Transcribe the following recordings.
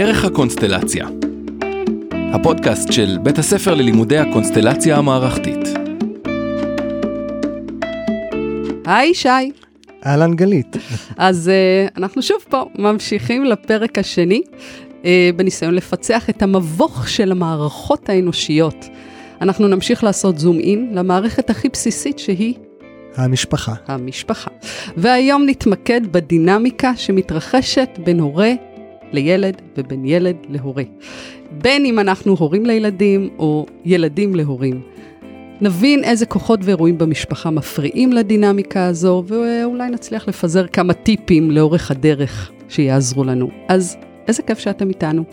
דרך הקונסטלציה. הפודקאסט של בית הספר ללימודי הקונסטלציה המערכתית. היי שי. אהלן גלית. אז uh, אנחנו שוב פה ממשיכים לפרק השני, uh, בניסיון לפצח את המבוך של המערכות האנושיות. אנחנו נמשיך לעשות זום אין למערכת הכי בסיסית שהיא המשפחה. המשפחה. והיום נתמקד בדינמיקה שמתרחשת בין הורה לילד ובין ילד להורה. בין אם אנחנו הורים לילדים או ילדים להורים. נבין איזה כוחות ואירועים במשפחה מפריעים לדינמיקה הזו, ואולי נצליח לפזר כמה טיפים לאורך הדרך שיעזרו לנו. אז איזה כיף שאתם איתנו.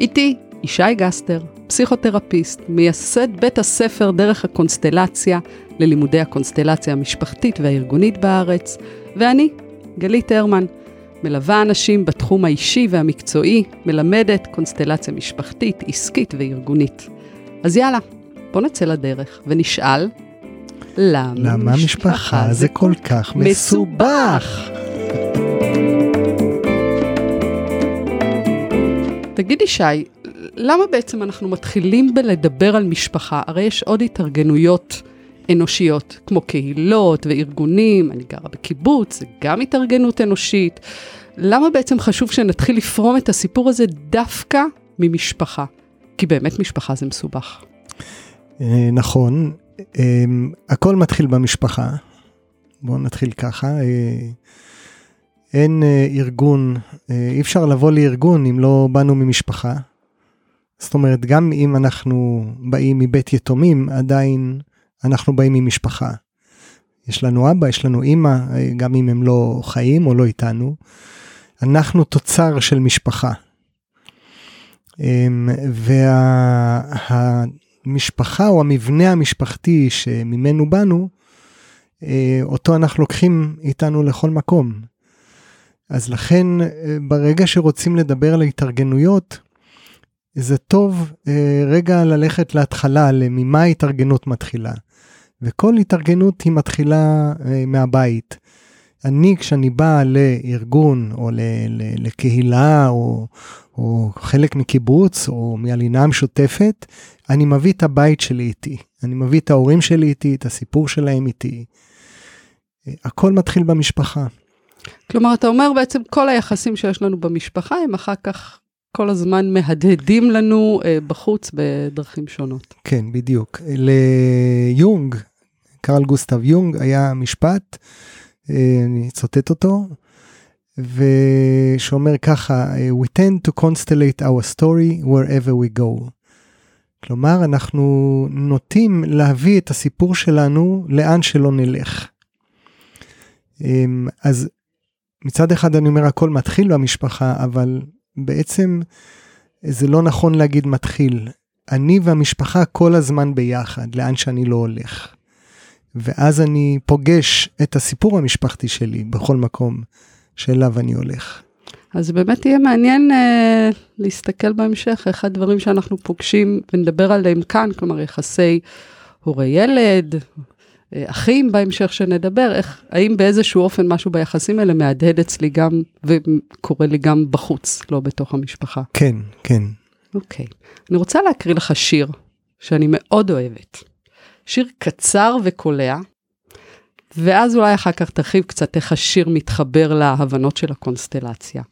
איתי ישי גסטר, פסיכותרפיסט, מייסד בית הספר דרך הקונסטלציה ללימודי הקונסטלציה המשפחתית והארגונית בארץ, ואני, גלית הרמן, מלווה אנשים בתחום האישי והמקצועי, מלמדת קונסטלציה משפחתית, עסקית וארגונית. אז יאללה, בוא נצא לדרך ונשאל, למה, למה משפחה זה כל כך מסובך? תגידי שי, למה בעצם אנחנו מתחילים בלדבר על משפחה? הרי יש עוד התארגנויות אנושיות, כמו קהילות וארגונים, אני גרה בקיבוץ, זה גם התארגנות אנושית. למה בעצם חשוב שנתחיל לפרום את הסיפור הזה דווקא ממשפחה? כי באמת משפחה זה מסובך. אה, נכון, אה, הכל מתחיל במשפחה. בואו נתחיל ככה. אה, אין ארגון, אי אפשר לבוא לארגון אם לא באנו ממשפחה. זאת אומרת, גם אם אנחנו באים מבית יתומים, עדיין אנחנו באים ממשפחה. יש לנו אבא, יש לנו אימא, גם אם הם לא חיים או לא איתנו. אנחנו תוצר של משפחה. אמ, והמשפחה או המבנה המשפחתי שממנו באנו, אה, אותו אנחנו לוקחים איתנו לכל מקום. אז לכן אה, ברגע שרוצים לדבר על התארגנויות, זה טוב אה, רגע ללכת להתחלה, ממה ההתארגנות מתחילה. וכל התארגנות היא מתחילה אה, מהבית. אני, כשאני בא לארגון או ל, ל, לקהילה או, או חלק מקיבוץ או מהלינה המשותפת, אני מביא את הבית שלי איתי. אני מביא את ההורים שלי איתי, את הסיפור שלהם איתי. אה, הכל מתחיל במשפחה. כלומר, אתה אומר בעצם כל היחסים שיש לנו במשפחה הם אחר כך כל הזמן מהדהדים לנו אה, בחוץ בדרכים שונות. כן, בדיוק. ליונג, קרל גוסטב יונג, היה משפט, אה, אני אצטט אותו, ושאומר ככה, We tend to constellate our story wherever we go. כלומר, אנחנו נוטים להביא את הסיפור שלנו לאן שלא נלך. אז מצד אחד אני אומר הכל מתחיל במשפחה, אבל בעצם זה לא נכון להגיד מתחיל. אני והמשפחה כל הזמן ביחד, לאן שאני לא הולך. ואז אני פוגש את הסיפור המשפחתי שלי בכל מקום שאליו אני הולך. אז באמת יהיה מעניין אה, להסתכל בהמשך, איך הדברים שאנחנו פוגשים ונדבר עליהם כאן, כלומר יחסי הורה-ילד, אה, אחים בהמשך שנדבר, איך, האם באיזשהו אופן משהו ביחסים האלה מהדהד אצלי גם, וקורה לי גם בחוץ, לא בתוך המשפחה. כן, כן. אוקיי. אני רוצה להקריא לך שיר שאני מאוד אוהבת. שיר קצר וקולע, ואז אולי אחר כך תרחיב קצת איך השיר מתחבר להבנות של הקונסטלציה.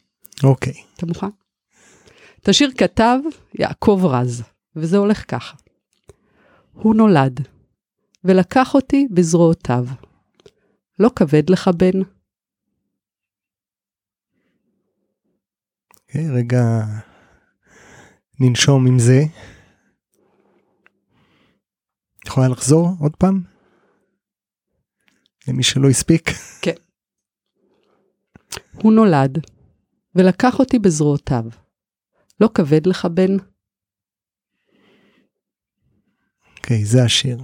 אוקיי. אתה מוכן? את השיר כתב יעקב רז, וזה הולך ככה. הוא נולד, ולקח אותי בזרועותיו. לא כבד לך, בן? Okay, אוקיי, רגע, ננשום עם זה. יכולה לחזור עוד פעם? למי שלא הספיק. כן. הוא נולד, ולקח אותי בזרועותיו. לא כבד לך, בן? אוקיי, okay, זה השיר.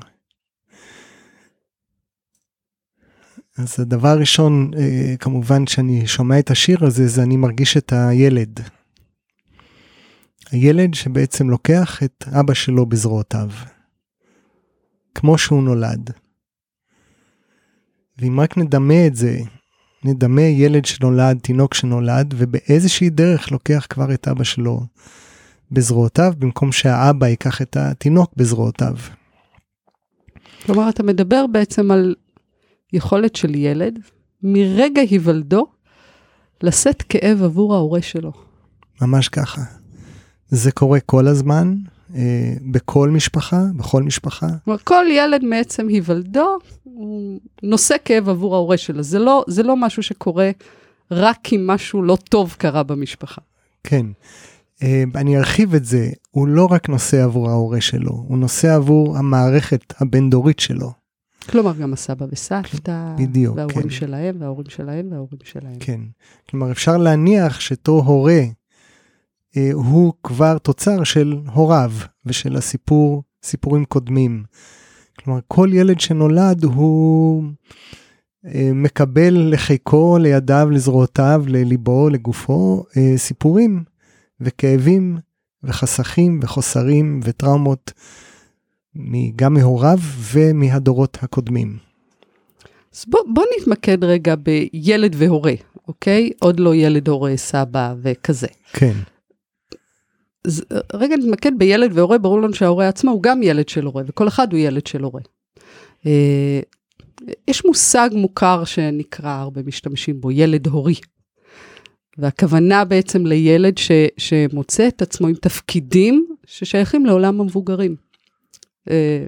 אז הדבר הראשון, אה, כמובן, שאני שומע את השיר הזה, זה אני מרגיש את הילד. הילד שבעצם לוקח את אבא שלו בזרועותיו. כמו שהוא נולד. ואם רק נדמה את זה נדמה ילד שנולד, תינוק שנולד, ובאיזושהי דרך לוקח כבר את אבא שלו בזרועותיו, במקום שהאבא ייקח את התינוק בזרועותיו. כלומר, אתה מדבר בעצם על יכולת של ילד, מרגע היוולדו, לשאת כאב עבור ההורה שלו. ממש ככה. זה קורה כל הזמן, אה, בכל משפחה, בכל משפחה. כלומר, כל ילד מעצם היוולדו, הוא נושא כאב עבור ההורה שלו. זה לא, זה לא משהו שקורה רק כי משהו לא טוב קרה במשפחה. כן. אה, אני ארחיב את זה, הוא לא רק נושא עבור ההורה שלו, הוא נושא עבור המערכת הבין-דורית שלו. כלומר, גם הסבא וסבתא, בדיוק, וההורים כן. שלהם, וההורים שלהם, וההורים שלהם. כן. כלומר, אפשר להניח שאותו הורה אה, הוא כבר תוצר של הוריו ושל הסיפור, סיפורים קודמים. כלומר, כל ילד שנולד הוא אה, מקבל לחיקו, לידיו, לזרועותיו, לליבו, לגופו, אה, סיפורים וכאבים וחסכים וחוסרים וטראומות גם מהוריו ומהדורות הקודמים. אז בוא, בוא נתמקד רגע בילד והורה, אוקיי? עוד לא ילד, הורה, סבא וכזה. כן, אז אה, רגע נתמקד בילד והורה, ברור לנו שההורה עצמו הוא גם ילד של הורה, וכל אחד הוא ילד של הורה. אה, יש מושג מוכר שנקרא, הרבה משתמשים בו, ילד הורי. והכוונה בעצם לילד ש, שמוצא את עצמו עם תפקידים ששייכים לעולם המבוגרים. אה,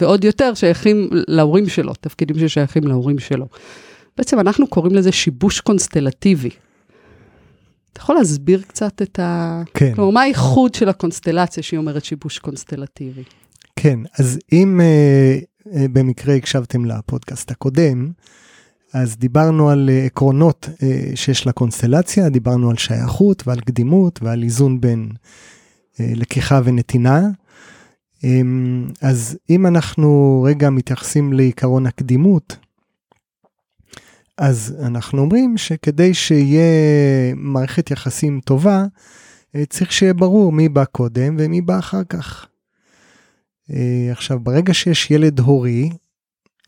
ועוד יותר שייכים להורים שלו, תפקידים ששייכים להורים שלו. בעצם אנחנו קוראים לזה שיבוש קונסטלטיבי. אתה יכול להסביר קצת את ה... כן. כלומר, מה הייחוד של הקונסטלציה שהיא אומרת שיבוש קונסטלטיבי? כן. אז אם אה, אה, במקרה הקשבתם לפודקאסט הקודם, אז דיברנו על אה, עקרונות אה, שיש לקונסטלציה, דיברנו על שייכות ועל קדימות ועל איזון בין אה, לקיחה ונתינה. אה, אז אם אנחנו רגע מתייחסים לעיקרון הקדימות, אז אנחנו אומרים שכדי שיהיה מערכת יחסים טובה, אה, צריך שיהיה ברור מי בא קודם ומי בא אחר כך. אה, עכשיו, ברגע שיש ילד הורי,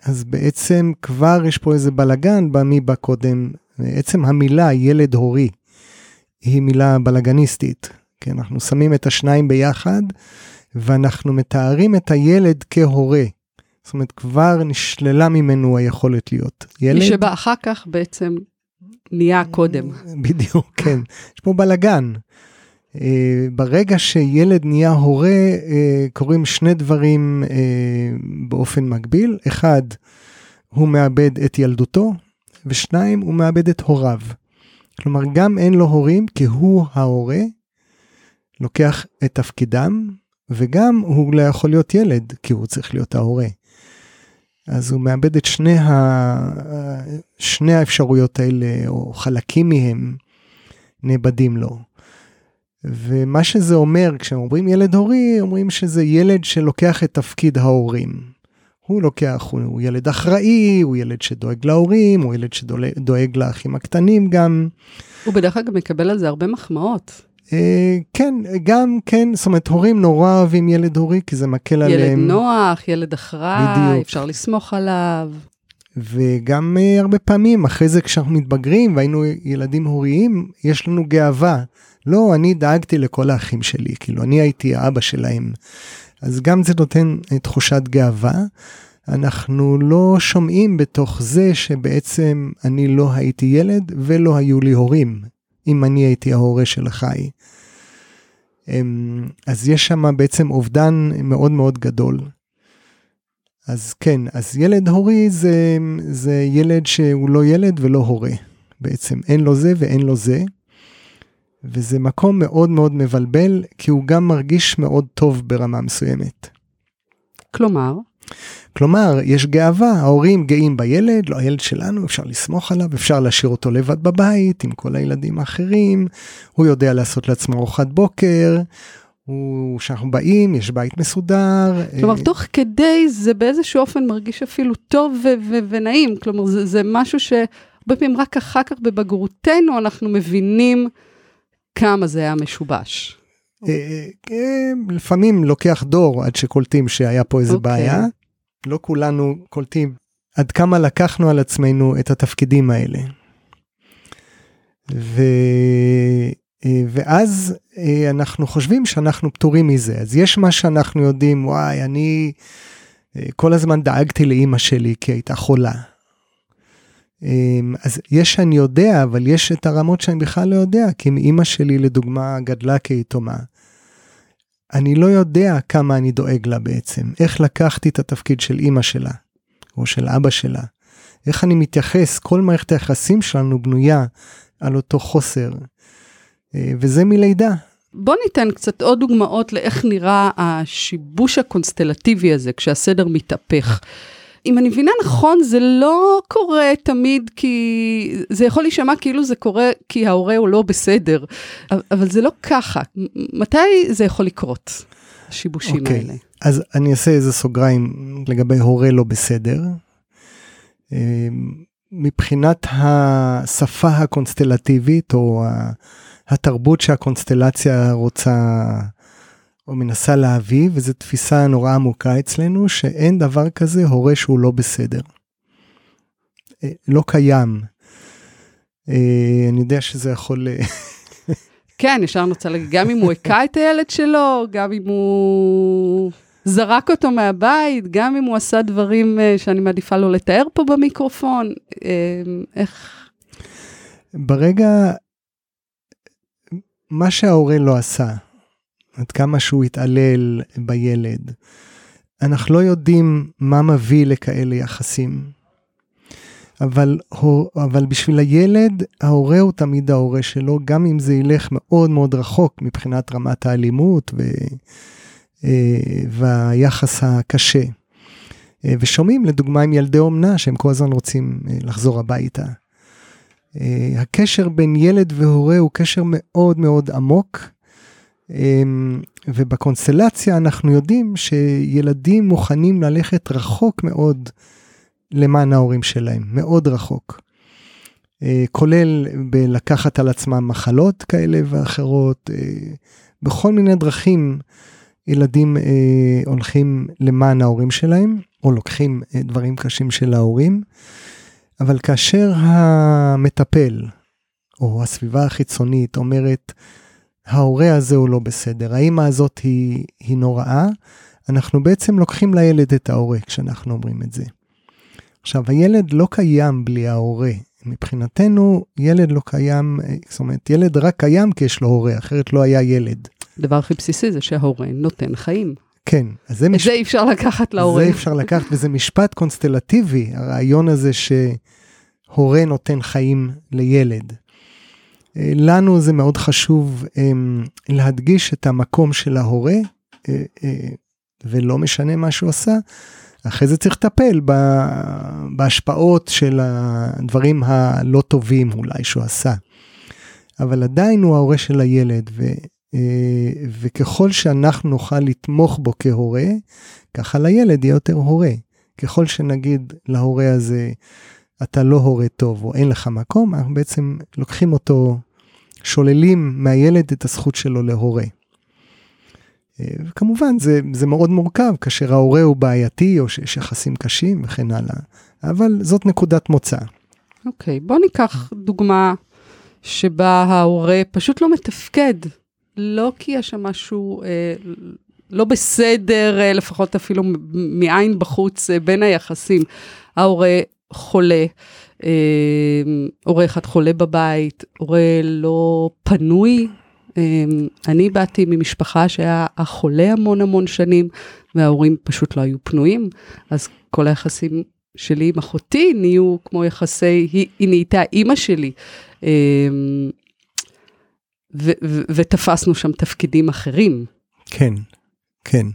אז בעצם כבר יש פה איזה בלגן במי בא קודם. עצם המילה ילד הורי היא מילה בלגניסטית. כי אנחנו שמים את השניים ביחד ואנחנו מתארים את הילד כהורה. זאת אומרת, כבר נשללה ממנו היכולת להיות ילד. מי שבא אחר כך בעצם נהיה קודם. בדיוק, כן. יש פה בלגן. Uh, ברגע שילד נהיה הורה, uh, קורים שני דברים uh, באופן מקביל. אחד, הוא מאבד את ילדותו, ושניים, הוא מאבד את הוריו. כלומר, גם אין לו הורים, כי הוא ההורה, לוקח את תפקידם, וגם הוא לא יכול להיות ילד, כי הוא צריך להיות ההורה. אז הוא מאבד את שני, ה... שני האפשרויות האלה, או חלקים מהם, נאבדים לו. ומה שזה אומר, כשאומרים ילד הורי, אומרים שזה ילד שלוקח את תפקיד ההורים. הוא לוקח, הוא ילד אחראי, הוא ילד שדואג להורים, הוא ילד שדואג לאחים הקטנים גם. הוא בדרך כלל גם מקבל על זה הרבה מחמאות. אה, כן, גם כן, זאת אומרת, הורים נורא אוהבים ילד הורי, כי זה מקל ילד עליהם. ילד נוח, ילד אחראי. אפשר לסמוך עליו. וגם אה, הרבה פעמים, אחרי זה כשאנחנו מתבגרים והיינו ילדים הוריים, יש לנו גאווה. לא, אני דאגתי לכל האחים שלי, כאילו, אני הייתי האבא שלהם. אז גם זה נותן אה, תחושת גאווה. אנחנו לא שומעים בתוך זה שבעצם אני לא הייתי ילד ולא היו לי הורים, אם אני הייתי ההורה של החי. אמ, אז יש שם בעצם אובדן מאוד מאוד גדול. אז כן, אז ילד הורי זה, זה ילד שהוא לא ילד ולא הורה. בעצם אין לו זה ואין לו זה. וזה מקום מאוד מאוד מבלבל, כי הוא גם מרגיש מאוד טוב ברמה מסוימת. כלומר, כלומר, יש גאווה, ההורים גאים בילד, לא הילד שלנו, אפשר לסמוך עליו, אפשר להשאיר אותו לבד בבית עם כל הילדים האחרים, הוא יודע לעשות לעצמו ארוחת בוקר, הוא, כשאנחנו באים, יש בית מסודר. כלומר, אה, תוך כדי זה באיזשהו אופן מרגיש אפילו טוב ו- ו- ונעים. כלומר, זה, זה משהו שהרבה פעמים רק אחר כך בבגרותנו אנחנו מבינים כמה זה היה משובש. אה, אה, לפעמים לוקח דור עד שקולטים שהיה פה איזה אוקיי. בעיה. לא כולנו קולטים עד כמה לקחנו על עצמנו את התפקידים האלה. ו... אה, ואז אה, אנחנו חושבים שאנחנו פטורים מזה. אז יש מה שאנחנו יודעים, וואי, אני אה, כל הזמן דאגתי לאימא שלי כי הייתה חולה. אז יש שאני יודע, אבל יש את הרמות שאני בכלל לא יודע, כי אם אימא שלי לדוגמה גדלה כיתומה, אני לא יודע כמה אני דואג לה בעצם, איך לקחתי את התפקיד של אימא שלה, או של אבא שלה, איך אני מתייחס, כל מערכת היחסים שלנו בנויה על אותו חוסר, אה, וזה מלידה. בוא ניתן קצת עוד דוגמאות לאיך נראה השיבוש הקונסטלטיבי הזה כשהסדר מתהפך. אם אני מבינה נכון, זה לא קורה תמיד כי... זה יכול להישמע כאילו זה קורה כי ההורה הוא לא בסדר, אבל זה לא ככה. מתי זה יכול לקרות, השיבושים okay. אוקיי, האלה? אז אני אעשה איזה סוגריים לגבי הורה לא בסדר. אה, מבחינת השפה הקונסטלטיבית, או התרבות שהקונסטלציה רוצה או מנסה להביא, וזו תפיסה נורא עמוקה אצלנו, שאין דבר כזה הורה שהוא לא בסדר. אה, לא קיים. אה, אני יודע שזה יכול... אה, כן, ישר להגיד, גם אם הוא הכה את הילד שלו, גם אם הוא זרק אותו מהבית, גם אם הוא עשה דברים שאני מעדיפה לא לתאר פה במיקרופון, איך... ברגע מה שההורה לא עשה, עד כמה שהוא התעלל בילד, אנחנו לא יודעים מה מביא לכאלה יחסים. אבל, אבל בשביל הילד, ההורה הוא תמיד ההורה שלו, גם אם זה ילך מאוד מאוד רחוק מבחינת רמת האלימות ו, אה, והיחס הקשה. אה, ושומעים לדוגמה עם ילדי אומנה שהם כל הזמן רוצים אה, לחזור הביתה. הקשר בין ילד והורה הוא קשר מאוד מאוד עמוק, ובקונסטלציה אנחנו יודעים שילדים מוכנים ללכת רחוק מאוד למען ההורים שלהם, מאוד רחוק. Uh, כולל בלקחת על עצמם מחלות כאלה ואחרות, uh, בכל מיני דרכים ילדים uh, הולכים למען ההורים שלהם, או לוקחים דברים קשים של ההורים. אבל כאשר המטפל, או הסביבה החיצונית אומרת, ההורה הזה הוא לא בסדר, האמא הזאת היא, היא נוראה, אנחנו בעצם לוקחים לילד את ההורה כשאנחנו אומרים את זה. עכשיו, הילד לא קיים בלי ההורה. מבחינתנו, ילד לא קיים, זאת אומרת, ילד רק קיים כי יש לו הורה, אחרת לא היה ילד. הדבר הכי בסיסי זה שההורה נותן חיים. כן, אז זה... את מש... זה אי אפשר לקחת להורה. זה אפשר לקחת, וזה משפט קונסטלטיבי, הרעיון הזה שהורה נותן חיים לילד. אה, לנו זה מאוד חשוב um, להדגיש את המקום של ההורה, uh, uh, ולא משנה מה שהוא עשה, אחרי זה צריך לטפל בהשפעות של הדברים הלא טובים אולי שהוא עשה. אבל עדיין הוא ההורה של הילד, ו, אה, וככל שאנחנו נוכל לתמוך בו כהורה, ככה לילד יהיה יותר הורה. ככל שנגיד להורה הזה, אתה לא הורה טוב או אין לך מקום, אנחנו בעצם לוקחים אותו, שוללים מהילד את הזכות שלו להורה. אה, וכמובן זה, זה מאוד מורכב כאשר ההורה הוא בעייתי או שיש יחסים קשים וכן הלאה, אבל זאת נקודת מוצא. אוקיי, okay, בוא ניקח דוגמה שבה ההורה פשוט לא מתפקד לא כי יש שם משהו אה, לא בסדר, אה, לפחות אפילו מעין בחוץ, אה, בין היחסים. ההורה חולה, אה, הורה אחד חולה בבית, הורה לא פנוי. אה, אני באתי ממשפחה שהיה החולה המון המון שנים, וההורים פשוט לא היו פנויים, אז כל היחסים שלי עם אחותי נהיו כמו יחסי, היא, היא נהייתה אימא שלי. אה, ו- ו- ותפסנו שם תפקידים אחרים. כן, כן.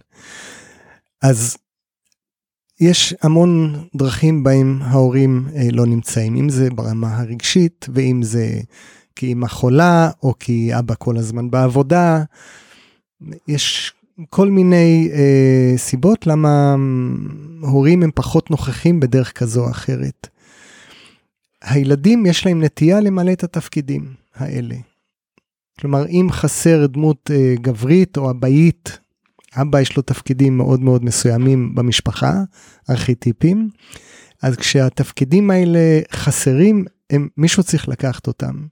אז יש המון דרכים בהם ההורים אה, לא נמצאים, אם זה ברמה הרגשית, ואם זה כי אמא חולה, או כי אבא כל הזמן בעבודה. יש כל מיני אה, סיבות למה הורים הם פחות נוכחים בדרך כזו או אחרת. הילדים יש להם נטייה למלא את התפקידים האלה. כלומר, אם חסר דמות אה, גברית או אבאית, אבא יש לו תפקידים מאוד מאוד מסוימים במשפחה, ארכיטיפים, אז כשהתפקידים האלה חסרים, הם, מישהו צריך לקחת אותם.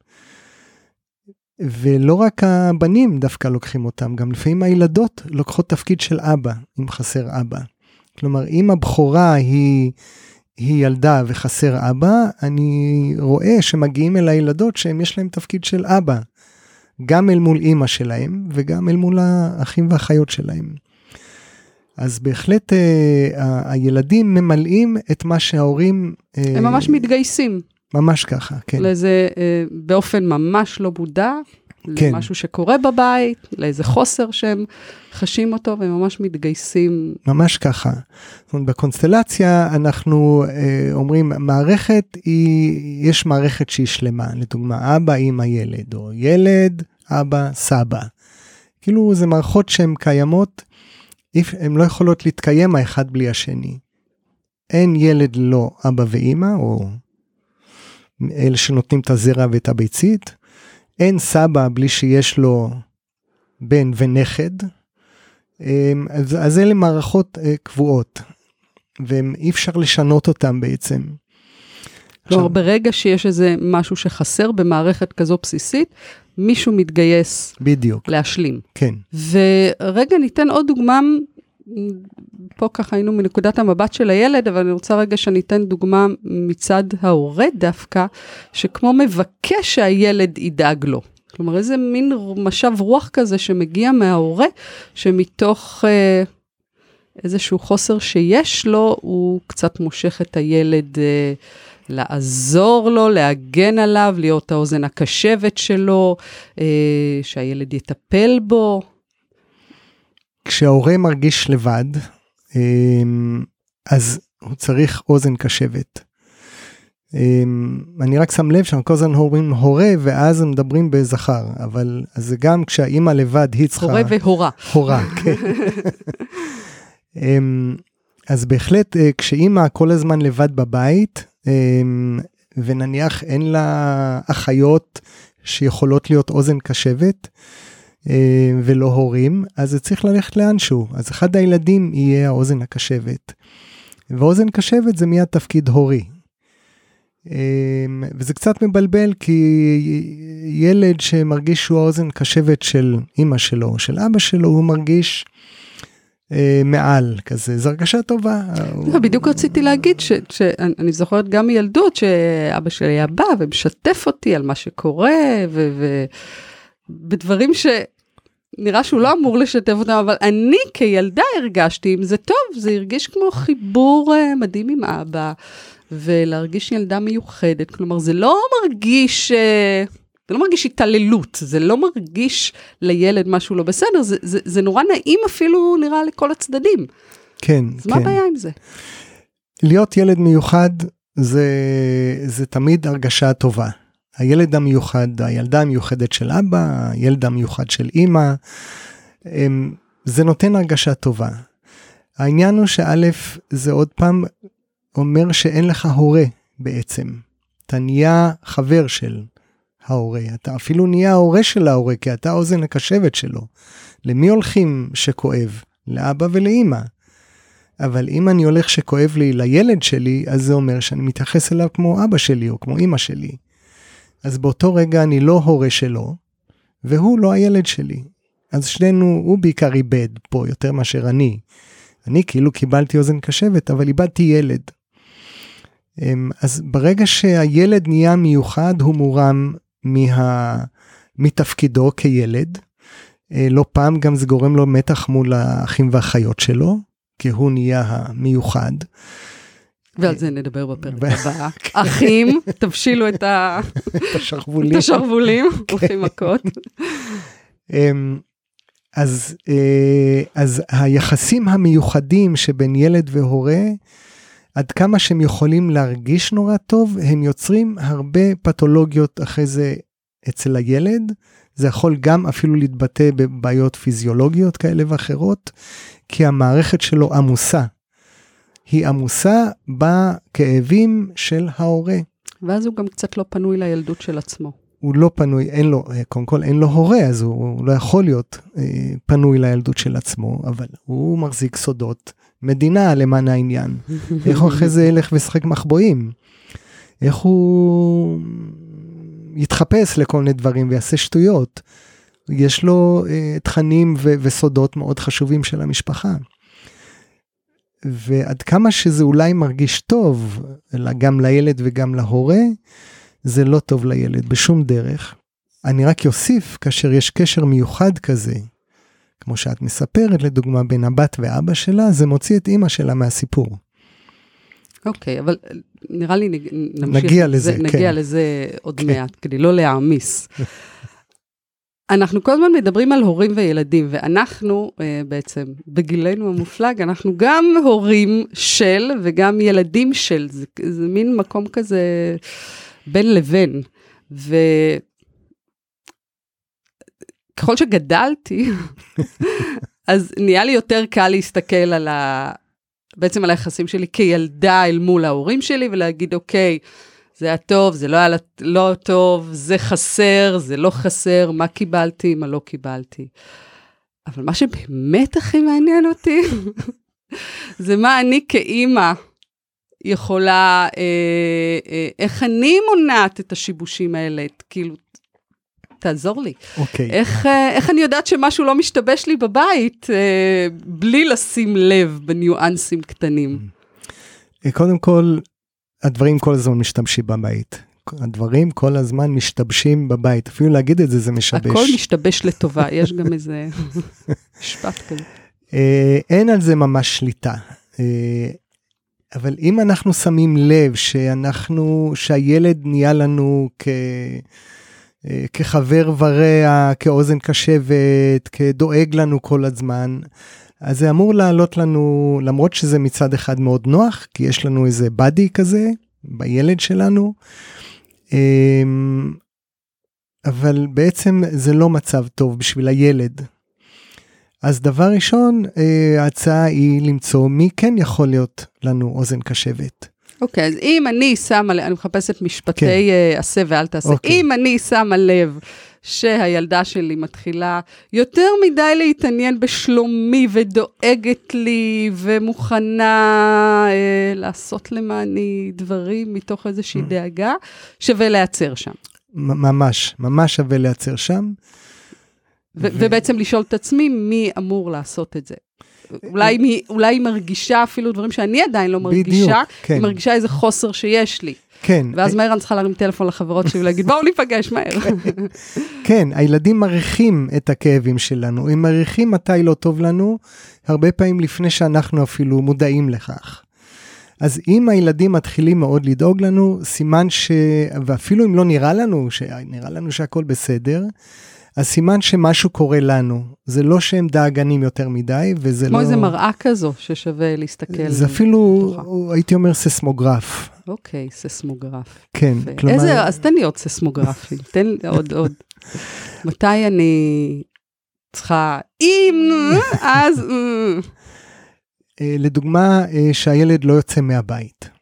ולא רק הבנים דווקא לוקחים אותם, גם לפעמים הילדות לוקחות תפקיד של אבא, אם חסר אבא. כלומר, אם הבכורה היא, היא ילדה וחסר אבא, אני רואה שמגיעים אל הילדות שהם יש להם תפקיד של אבא, גם אל מול אימא שלהם וגם אל מול האחים והאחיות שלהם. אז בהחלט אה, הילדים ממלאים את מה שההורים... אה, הם ממש מתגייסים. ממש ככה, כן. לזה אה, באופן ממש לא מודע, כן. למשהו שקורה בבית, לאיזה חוסר שהם חשים אותו והם ממש מתגייסים. ממש ככה. זאת אומרת, בקונסטלציה אנחנו אה, אומרים, מערכת היא, יש מערכת שהיא שלמה, לדוגמה, אבא, אמא, ילד, או ילד, אבא, סבא. כאילו זה מערכות שהן קיימות, הן לא יכולות להתקיים האחד בלי השני. אין ילד ללא אבא ואימא, או אלה שנותנים את הזרע ואת הביצית. אין סבא בלי שיש לו בן ונכד. אמ, אז, אז אלה מערכות אה, קבועות, ואי אפשר לשנות אותן בעצם. כלומר, ברגע שיש איזה משהו שחסר במערכת כזו בסיסית, מישהו מתגייס בדיוק. להשלים. כן. ורגע ניתן עוד דוגמה פה ככה היינו מנקודת המבט של הילד, אבל אני רוצה רגע שאני אתן דוגמה מצד ההורה דווקא, שכמו מבקש שהילד ידאג לו. כלומר, איזה מין משב רוח כזה שמגיע מההורה, שמתוך אה, איזשהו חוסר שיש לו, הוא קצת מושך את הילד אה, לעזור לו, להגן עליו, להיות האוזן הקשבת שלו, אה, שהילד יטפל בו. כשההורה מרגיש לבד, אמ, אז הוא צריך אוזן קשבת. אמ, אני רק שם לב שאנחנו כל הזמן אומרים הורה ואז הם מדברים בזכר, אבל זה גם כשהאימא לבד היא צריכה... הורה והורה. הורה, כן. אמ, אז בהחלט אה, כשאימא כל הזמן לבד בבית, ונניח אין לה אחיות שיכולות להיות אוזן קשבת, ולא הורים, אז זה צריך ללכת לאנשהו. אז אחד הילדים יהיה האוזן הקשבת. ואוזן קשבת זה מיד תפקיד הורי. אה, וזה קצת מבלבל כי ילד שמרגיש שהוא האוזן קשבת של אימא שלו או של אבא שלו, הוא מרגיש אה, מעל כזה, זו הרגשה טובה. לא, בדיוק רציתי להגיד שאני זוכרת גם מילדות שאבא שלי היה בא ומשתף אותי על מה שקורה ובדברים ש... נראה שהוא לא אמור לשתף אותם, אבל אני כילדה הרגשתי עם זה טוב, זה הרגיש כמו חיבור uh, מדהים עם אבא, ולהרגיש ילדה מיוחדת, כלומר זה לא מרגיש, uh, זה לא מרגיש התעללות, זה לא מרגיש לילד משהו לא בסדר, זה, זה, זה נורא נעים אפילו נראה לכל הצדדים. כן, אז כן. אז מה הבעיה עם זה? להיות ילד מיוחד זה, זה תמיד הרגשה טובה. הילד המיוחד, הילדה המיוחדת של אבא, הילד המיוחד של אימא, זה נותן הרגשה טובה. העניין הוא שא' זה עוד פעם אומר שאין לך הורה בעצם. אתה נהיה חבר של ההורה, אתה אפילו נהיה ההורה של ההורה, כי אתה האוזן הקשבת שלו. למי הולכים שכואב? לאבא ולאימא. אבל אם אני הולך שכואב לי לילד שלי, אז זה אומר שאני מתייחס אליו כמו אבא שלי או כמו אימא שלי. אז באותו רגע אני לא הורה שלו, והוא לא הילד שלי. אז שנינו, הוא בעיקר איבד פה יותר מאשר אני. אני כאילו קיבלתי אוזן קשבת, אבל איבדתי ילד. אמ, אז ברגע שהילד נהיה מיוחד, הוא מורם מה... מתפקידו כילד. אה, לא פעם גם זה גורם לו מתח מול האחים והאחיות שלו, כי הוא נהיה המיוחד. ועל זה נדבר בפרק הבא. כן. אחים, תבשילו את השרוולים, הולכים מכות. אמ, אז, אה, אז היחסים המיוחדים שבין ילד והורה, עד כמה שהם יכולים להרגיש נורא טוב, הם יוצרים הרבה פתולוגיות אחרי זה אצל הילד. זה יכול גם אפילו להתבטא בבעיות פיזיולוגיות כאלה ואחרות, כי המערכת שלו עמוסה היא עמוסה בכאבים של ההורה. ואז הוא גם קצת לא פנוי לילדות של עצמו. הוא לא פנוי, אין לו, קודם כל אין לו הורה, אז הוא, הוא לא יכול להיות אה, פנוי לילדות של עצמו, אבל הוא מחזיק סודות מדינה למען העניין. איך הוא אחרי זה ילך וישחק מחבואים? איך הוא יתחפש לכל מיני דברים ויעשה שטויות? יש לו אה, תכנים ו- וסודות מאוד חשובים של המשפחה. ועד כמה שזה אולי מרגיש טוב, גם לילד וגם להורה, זה לא טוב לילד בשום דרך. אני רק אוסיף, כאשר יש קשר מיוחד כזה, כמו שאת מספרת, לדוגמה, בין הבת ואבא שלה, זה מוציא את אימא שלה מהסיפור. אוקיי, okay, אבל נראה לי נמשיך. נגיע לזה, זה, כן. נגיע לזה עוד כן. מעט, כדי לא להעמיס. אנחנו כל הזמן מדברים על הורים וילדים, ואנחנו uh, בעצם, בגילנו המופלג, אנחנו גם הורים של וגם ילדים של, זה, זה מין מקום כזה בין לבין. וככל שגדלתי, אז נהיה לי יותר קל להסתכל על ה... בעצם על היחסים שלי כילדה אל מול ההורים שלי, ולהגיד, אוקיי, זה היה טוב, זה לא היה לא טוב, זה חסר, זה לא חסר, מה קיבלתי, מה לא קיבלתי. אבל מה שבאמת הכי מעניין אותי, זה מה אני כאימא יכולה, אה, אה, איך אני מונעת את השיבושים האלה, כאילו, תעזור לי. אוקיי. איך, אה, איך אני יודעת שמשהו לא משתבש לי בבית, אה, בלי לשים לב בניואנסים קטנים? קודם כל, הדברים כל הזמן משתבשים בבית. הדברים כל הזמן משתבשים בבית, אפילו להגיד את זה זה משבש. הכל משתבש לטובה, יש גם איזה משפט כזה. אין על זה ממש שליטה. אבל אם אנחנו שמים לב שאנחנו, שהילד נהיה לנו כ... כחבר ורע, כאוזן קשבת, כדואג לנו כל הזמן, אז זה אמור לעלות לנו, למרות שזה מצד אחד מאוד נוח, כי יש לנו איזה באדי כזה בילד שלנו, אמ, אבל בעצם זה לא מצב טוב בשביל הילד. אז דבר ראשון, אה, ההצעה היא למצוא מי כן יכול להיות לנו אוזן קשבת. אוקיי, okay, אז אם אני שמה, אני מחפשת משפטי כן. uh, עשה ואל תעשה, okay. אוקיי. אם אני שמה לב שהילדה שלי מתחילה יותר מדי להתעניין בשלומי ודואגת לי ומוכנה אה, לעשות למעני דברים מתוך איזושהי mm. דאגה, שווה להיעצר שם. ממש, ממש שווה להיעצר שם. ו- ו- ובעצם לשאול את עצמי מי אמור לעשות את זה. אולי, מי, אולי היא מרגישה אפילו דברים שאני עדיין לא מרגישה, בדיוק, כן. היא מרגישה איזה חוסר שיש לי. כן. ואז מהר אני צריכה להרים טלפון לחברות שלי ולהגיד, בואו ניפגש מהר. כן, הילדים מריחים את הכאבים שלנו, הם מריחים מתי לא טוב לנו, הרבה פעמים לפני שאנחנו אפילו מודעים לכך. אז אם הילדים מתחילים מאוד לדאוג לנו, סימן ש... ואפילו אם לא נראה לנו, שנראה לנו שהכל בסדר, אז סימן שמשהו קורה לנו. זה לא שהם דאגנים יותר מדי, וזה כמו לא... כמו איזה מראה כזו ששווה להסתכל. זה אפילו, בתוכה. הייתי אומר, ססמוגרף. אוקיי, ססמוגרף. כן, ו... כלומר... איזה, אז תן לי עוד ססמוגרפים, תן לי עוד, עוד. מתי אני צריכה, אם, אז... אה, לדוגמה, אה, שהילד לא יוצא מהבית.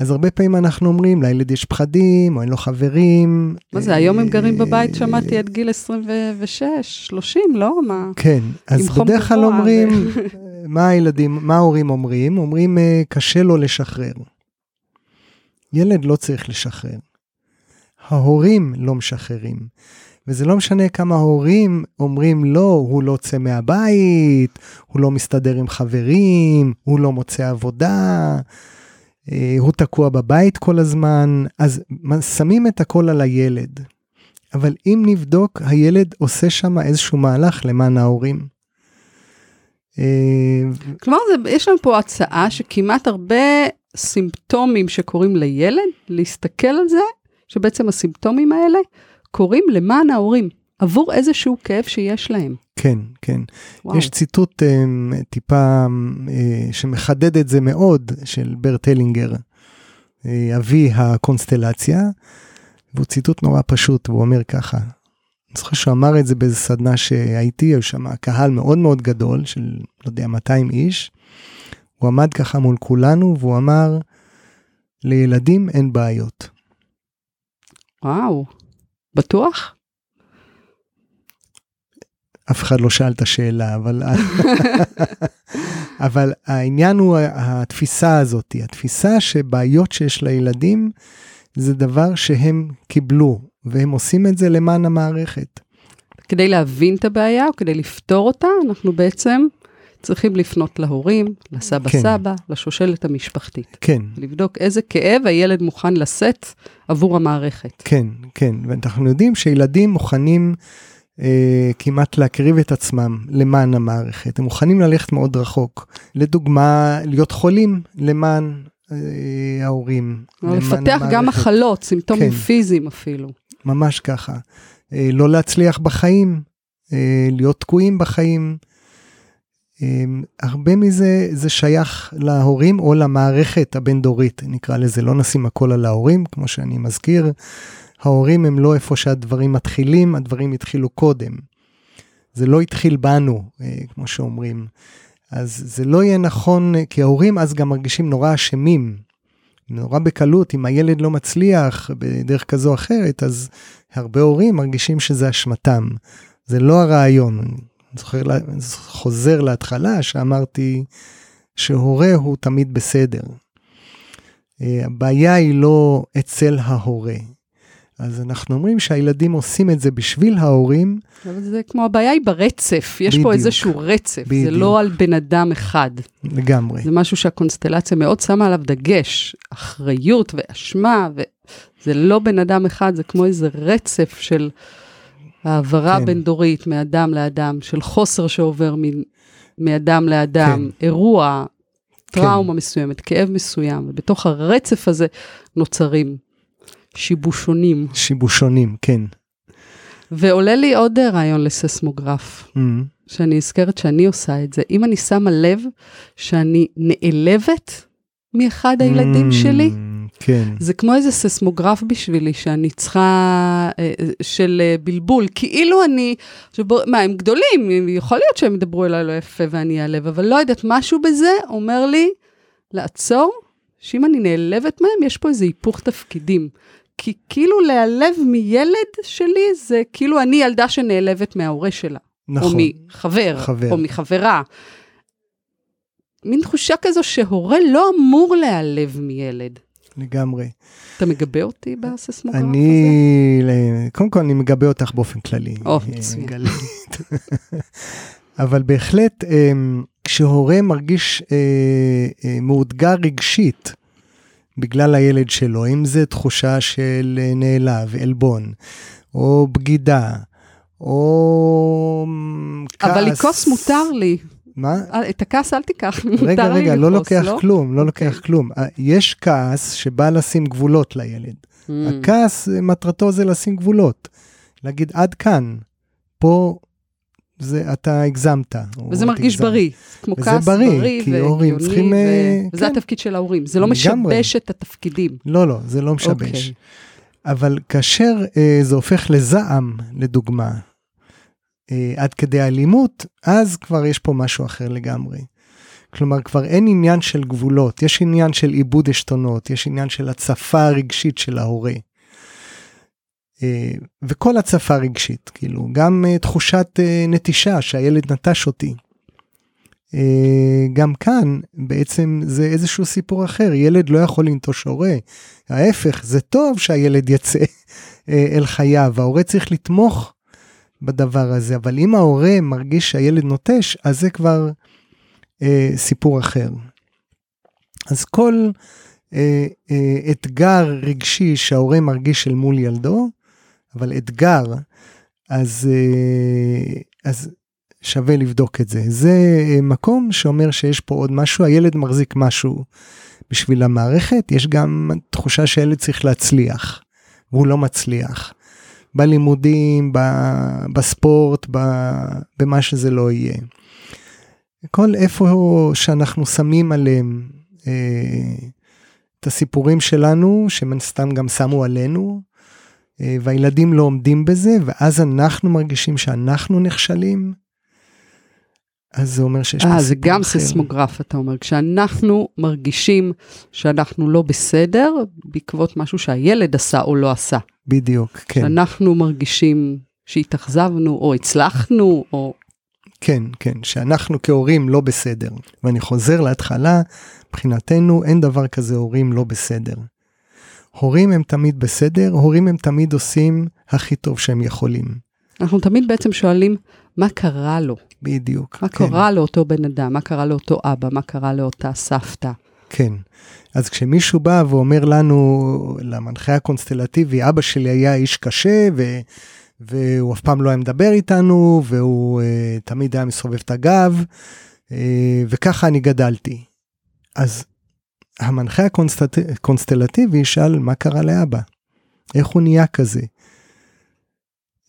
אז הרבה פעמים אנחנו אומרים, לילד יש פחדים, או אין לו חברים. מה זה, היום הם גרים בבית, שמעתי, עד גיל 26, 30, לא? מה? כן, אז בדרך כלל אומרים, מה הילדים, מה ההורים אומרים? אומרים, אה, קשה לו לשחרר. ילד לא צריך לשחרר. ההורים לא משחררים. וזה לא משנה כמה הורים אומרים לא, הוא לא יוצא מהבית, הוא לא מסתדר עם חברים, הוא לא מוצא עבודה. אה, הוא תקוע בבית כל הזמן, אז שמים את הכל על הילד. אבל אם נבדוק, הילד עושה שם איזשהו מהלך למען ההורים. אה, כלומר, זה, יש לנו פה הצעה שכמעט הרבה סימפטומים שקורים לילד, להסתכל על זה, שבעצם הסימפטומים האלה קורים למען ההורים. עבור איזשהו כאב שיש להם. כן, כן. וואו. יש ציטוט um, טיפה um, שמחדד את זה מאוד, של ברט הלינגר, uh, אבי הקונסטלציה, והוא ציטוט נורא פשוט, והוא אומר ככה, אני זוכר שהוא אמר את זה באיזה סדנה שהייתי, היו שם קהל מאוד מאוד גדול, של, לא יודע, 200 איש. הוא עמד ככה מול כולנו, והוא אמר, לילדים אין בעיות. וואו. בטוח? אף אחד לא שאל את השאלה, אבל, אבל העניין הוא התפיסה הזאת, התפיסה שבעיות שיש לילדים זה דבר שהם קיבלו, והם עושים את זה למען המערכת. כדי להבין את הבעיה או כדי לפתור אותה, אנחנו בעצם צריכים לפנות להורים, לסבא כן. סבא, לשושלת המשפחתית. כן. לבדוק איזה כאב הילד מוכן לשאת עבור המערכת. כן, כן, ואנחנו יודעים שילדים מוכנים אה, כמעט להקריב את עצמם למען המערכת, הם מוכנים ללכת מאוד רחוק. לדוגמה, להיות חולים למען אה, ההורים. לפתח גם מחלות, סימפטומים כן. פיזיים אפילו. ממש ככה. אה, לא להצליח בחיים, אה, להיות תקועים בחיים. אמ, הרבה מזה זה שייך להורים או למערכת הבין-דורית, נקרא לזה, לא נשים הכל על ההורים, כמו שאני מזכיר. ההורים הם לא איפה שהדברים מתחילים, הדברים התחילו קודם. זה לא התחיל בנו, אה, כמו שאומרים. אז זה לא יהיה נכון, כי ההורים אז גם מרגישים נורא אשמים. נורא בקלות, אם הילד לא מצליח בדרך כזו או אחרת, אז הרבה הורים מרגישים שזה אשמתם. זה לא הרעיון. זוכר, חוזר להתחלה שאמרתי שהורה הוא תמיד בסדר. אה, הבעיה היא לא אצל ההורה. אז אנחנו אומרים שהילדים עושים את זה בשביל ההורים. אבל זה כמו הבעיה היא ברצף, יש בדיוק, פה איזשהו רצף, בדיוק. זה לא על בן אדם אחד. לגמרי. זה משהו שהקונסטלציה מאוד שמה עליו דגש, אחריות ואשמה, וזה לא בן אדם אחד, זה כמו איזה רצף של העברה כן. בין-דורית מאדם לאדם, של חוסר שעובר מ, מאדם לאדם, כן. אירוע, טראומה כן. מסוימת, כאב מסוים, ובתוך הרצף הזה נוצרים שיבושונים. שיבושונים, כן. ועולה לי עוד רעיון לססמוגרף, mm-hmm. שאני אזכרת שאני עושה את זה. אם אני שמה לב שאני נעלבת מאחד הילדים mm-hmm. שלי, כן. זה כמו איזה ססמוגרף בשבילי, שאני צריכה, אה, של אה, בלבול. כאילו אני, שבו, מה, הם גדולים, יכול להיות שהם ידברו אליי לא יפה ואני אעלב, אבל לא יודעת, משהו בזה אומר לי לעצור, שאם אני נעלבת מהם, יש פה איזה היפוך תפקידים. כי כאילו להיעלב מילד שלי, זה כאילו אני ילדה שנעלבת מההורה שלה. נכון. או מחבר, חבר. או מחברה. מין תחושה כזו שהורה לא אמור להיעלב מילד. לגמרי. אתה מגבה אותי בססמוגרף הזה? אני, קודם כל אני מגבה אותך באופן כללי. או, מצוין. אבל בהחלט, אמ, כשהורה מרגיש אה, אה, מאותגר רגשית בגלל הילד שלו, אם זה תחושה של אה, נעלב, עלבון, או בגידה, או כעס. אבל לכעוס מותר לי. מה? אה, את הכעס אל תיקח, רגע, רגע, לא לוקח לא? כלום, לא אוקיי. לוקח כלום. אה, יש כעס שבא לשים גבולות לילד. Mm. הכעס, מטרתו זה לשים גבולות. להגיד, עד כאן, פה זה, אתה הגזמת. וזה מרגיש הגזמת. בריא, כמו כעס בריא, בריא כי הורים צריכים... ו... כן. וזה התפקיד של ההורים, זה לא משבש את התפקידים. לא, לא, זה לא משבש. Okay. אוקיי. אבל כאשר אה, זה הופך לזעם, לדוגמה, אה, עד כדי אלימות, אז כבר יש פה משהו אחר לגמרי. כלומר, כבר אין עניין של גבולות, יש עניין של עיבוד עשתונות, יש עניין של הצפה רגשית של ההורה. אה, וכל הצפה רגשית, כאילו, גם אה, תחושת אה, נטישה שהילד נטש אותי. גם כאן בעצם זה איזשהו סיפור אחר, ילד לא יכול לנטוש הורה. ההפך, זה טוב שהילד יצא אל חייו, ההורה צריך לתמוך בדבר הזה, אבל אם ההורה מרגיש שהילד נוטש, אז זה כבר אה, סיפור אחר. אז כל אה, אה, אתגר רגשי שההורה מרגיש אל מול ילדו, אבל אתגר, אז, אה, אז שווה לבדוק את זה. זה אה, מקום שאומר שיש פה עוד משהו, הילד מחזיק משהו בשביל המערכת, יש גם תחושה שהילד צריך להצליח, והוא לא מצליח. בלימודים, בספורט, במה שזה לא יהיה. כל איפה שאנחנו שמים עליהם אה, את הסיפורים שלנו, שמן סתם גם שמו עלינו, והילדים לא עומדים בזה, ואז אנחנו מרגישים שאנחנו נכשלים, אז זה אומר שיש אה, זה גם אחר. סיסמוגרף, אתה אומר. כשאנחנו מרגישים שאנחנו לא בסדר, בעקבות משהו שהילד עשה או לא עשה. בדיוק, כן, כשאנחנו מרגישים שהתאכזבנו, או הצלחנו, או... כן, כן, שאנחנו כהורים לא בסדר. ואני חוזר להתחלה, מבחינתנו אין דבר כזה הורים לא בסדר. הורים הם תמיד בסדר, הורים הם תמיד עושים הכי טוב שהם יכולים. אנחנו תמיד בעצם שואלים, מה קרה לו? בדיוק. מה כן. קרה לאותו בן אדם? מה קרה לאותו אבא? מה קרה לאותה סבתא? כן. אז כשמישהו בא ואומר לנו, למנחה הקונסטלטיבי, אבא שלי היה איש קשה, ו... והוא אף פעם לא היה מדבר איתנו, והוא uh, תמיד היה מסובב את הגב, uh, וככה אני גדלתי. אז המנחה הקונסטלט... הקונסטלטיבי ישאל מה קרה לאבא, איך הוא נהיה כזה.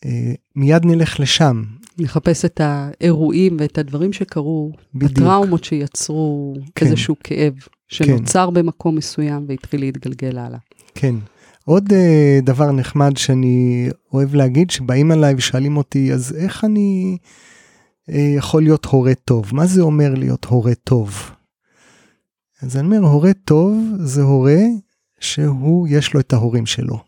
Uh, מיד נלך לשם, נחפש את האירועים ואת הדברים שקרו, בדיוק. הטראומות שיצרו כן. איזשהו כאב שנוצר במקום מסוים והתחיל להתגלגל הלאה. כן. עוד uh, דבר נחמד שאני אוהב להגיד, שבאים אליי ושואלים אותי, אז איך אני uh, יכול להיות הורה טוב? מה זה אומר להיות הורה טוב? אז אני אומר, הורה טוב זה הורה שהוא, יש לו את ההורים שלו.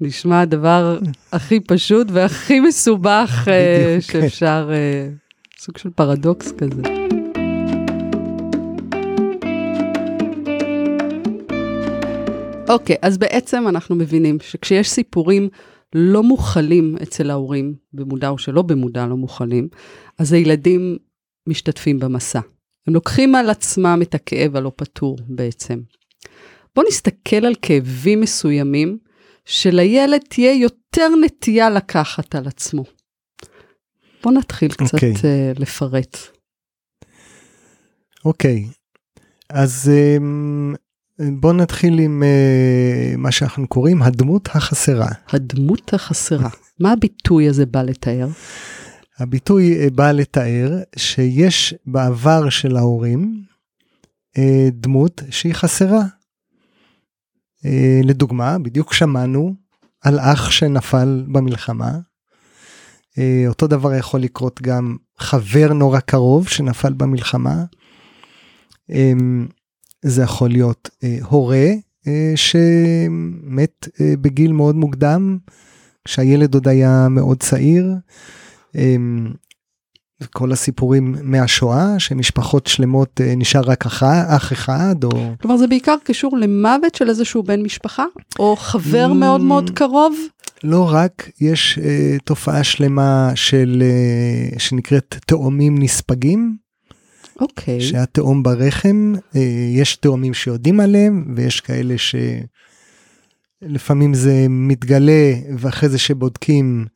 נשמע הדבר הכי פשוט והכי מסובך בדיוק, כן. שאפשר, אה, סוג של פרדוקס כזה. אוקיי, אז בעצם אנחנו מבינים שכשיש סיפורים לא מוכלים אצל ההורים, במודע או שלא במודע לא מוכלים, אז הילדים משתתפים במסע. הם לוקחים על עצמם את הכאב הלא פתור בעצם. בואו נסתכל על כאבים מסוימים שלילד תהיה יותר נטייה לקחת על עצמו. בואו נתחיל קצת אוקיי. uh, לפרט. אוקיי, אז um, בואו נתחיל עם uh, מה שאנחנו קוראים הדמות החסרה. הדמות החסרה. מה הביטוי הזה בא לתאר? הביטוי אה, בא לתאר שיש בעבר של ההורים אה, דמות שהיא חסרה. אה, לדוגמה, בדיוק שמענו על אח שנפל במלחמה. אותו דבר יכול לקרות גם חבר נורא קרוב שנפל במלחמה. זה יכול להיות הורה שמת בגיל מאוד מוקדם, כשהילד עוד היה מאוד צעיר. אמ, כל הסיפורים מהשואה שמשפחות שלמות אה, נשאר רק אח, אח אחד או כלומר, זה בעיקר קשור למוות של איזשהו בן משפחה, או חבר Mm. מאוד מאוד קרוב. לא רק יש אה, תופעה שלמה של אה, שנקראת תאומים נספגים אוקיי. שהתאום ברחם אה, יש תאומים שיודעים עליהם ויש כאלה שלפעמים זה מתגלה ואחרי זה שבודקים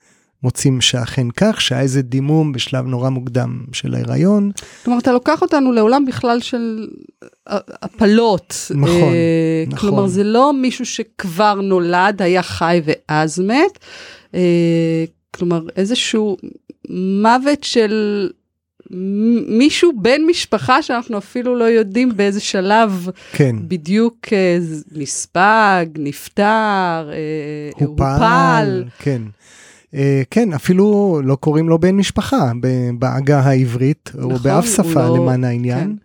מוצאים שאכן כך שהיה איזה דימום בשלב נורא מוקדם של ההיריון כלומר, אתה לוקח אותנו לעולם בכלל של אה, הפלות. נכון, אה, נכון. כלומר, זה לא מישהו שכבר נולד, היה חי ואז מת. אה, כלומר, איזשהו מוות של מישהו בן משפחה שאנחנו אפילו לא יודעים באיזה שלב כן בדיוק אה, נספג, נפטר, אה, הופל. כן. אה, כן, אפילו לא קוראים לו בן משפחה בעגה העברית, או נכון, באף הוא שפה לא- למען העניין.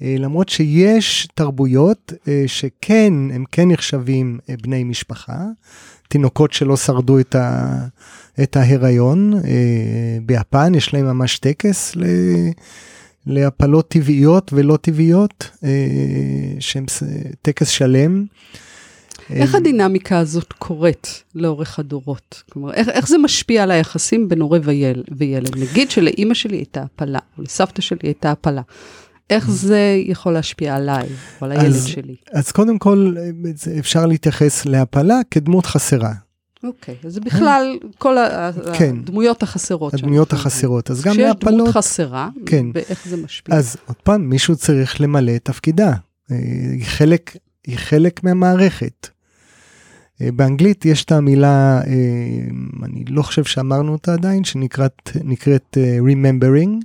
כן. אה, למרות שיש תרבויות אה, שכן, הם כן נחשבים בני משפחה, תינוקות שלא שרדו את, ה, את ההיריון. ביפן יש להם ממש טקס ל... להפלות טבעיות ולא טבעיות, שהם טקס שלם. איך אה, הדינמיקה הזאת קורית לאורך הדורות? כלומר, איך, איך זה משפיע על היחסים בין הורה ויל, וילד? נגיד שלאימא שלי הייתה הפלה, או לסבתא שלי הייתה הפלה. איך זה יכול להשפיע עליי, או על הילד אז- שלי? אז קודם כל אה, אפשר להתייחס להפלה כדמות חסרה, אוקיי, אז זה בכלל כל כן. הדמויות החסרות. הדמויות החסרות. אז גם כשיש דמות להפלות, חסרה, כן. ואיך זה משפיע? אז עוד פעם, מישהו צריך למלא את תפקידה. אה, היא חלק, היא חלק מהמערכת. אה, באנגלית יש את המילה, אה, אני לא חושב שאמרנו אותה עדיין, שנקראת נקראת, אה, remembering.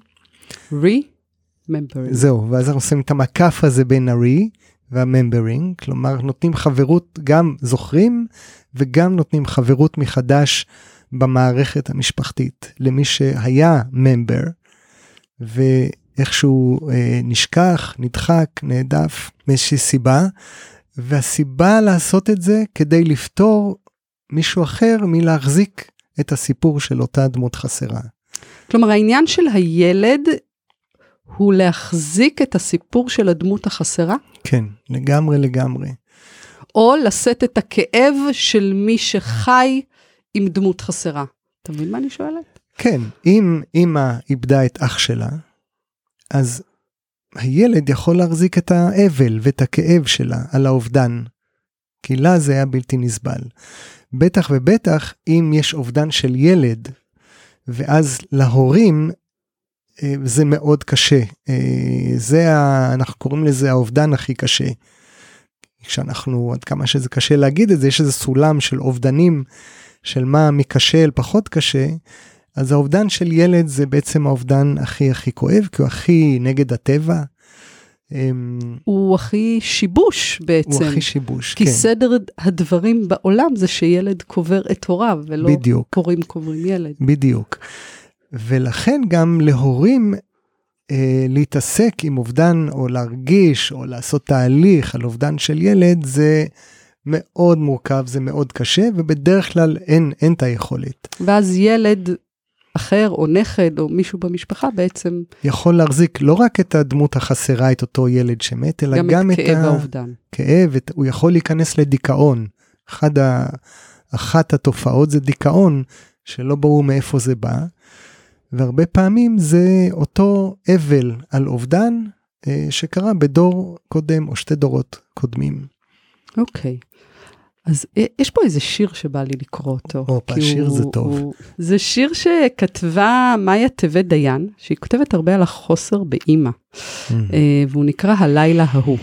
re-membering. זהו, ואז אנחנו עושים את המקף הזה בין ה-re וה-membering, כלומר נותנים חברות, גם זוכרים וגם נותנים חברות מחדש במערכת המשפחתית, למי שהיה ממבר, ואיכשהו אה, נשכח, נדחק, נעדף מאיזושהי סיבה, והסיבה לעשות את זה כדי לפתור מישהו אחר מלהחזיק את הסיפור של אותה דמות חסרה. כלומר, העניין של הילד הוא להחזיק את הסיפור של הדמות החסרה? כן, לגמרי לגמרי. או לשאת את הכאב של מי שחי עם דמות חסרה. אתה מבין מה אני שואלת? כן, אם אימא איבדה את אח שלה, אז הילד יכול להחזיק את האבל ואת הכאב שלה על האובדן, כי לה זה היה בלתי נסבל. בטח ובטח אם יש אובדן של ילד, ואז להורים אה, זה מאוד קשה. אה, זה, ה, אנחנו קוראים לזה האובדן הכי קשה. כשאנחנו, עד כמה שזה קשה להגיד את זה, יש איזה סולם של אובדנים של מה מקשה אל פחות קשה, אז האובדן של ילד זה בעצם האובדן הכי הכי כואב, כי הוא הכי נגד הטבע. אמ, הוא הכי שיבוש בעצם. הוא הכי שיבוש, כי כן. כי סדר הדברים בעולם זה שילד קובר את הוריו, ולא בדיוק. הורים קוברים ילד. בדיוק. ולכן גם להורים אה, להתעסק עם אובדן או להרגיש או לעשות תהליך על אובדן של ילד זה מאוד מורכב, זה מאוד קשה, ובדרך כלל אין, אין את היכולת. ואז ילד אחר, או נכד, או מישהו במשפחה בעצם, יכול להחזיק לא רק את הדמות החסרה, את אותו ילד שמת, אלא גם, גם, את את כאב האובדן. הכאב, את, הוא יכול להיכנס לדיכאון. אחד ה, אחת התופעות זה דיכאון, שלא ברור מאיפה זה בא, והרבה פעמים זה אותו אבל על אובדן אה, שקרה בדור קודם או שתי דורות קודמים. אוקיי. אז יש פה איזה שיר שבא לי לקרוא אותו. הופה, שיר הוא- זה טוב. הוא- זה שיר שכתבה מאיה טבת דיין, שהיא כותבת הרבה על החוסר באימא, אה, והוא נקרא הלילה ההוא.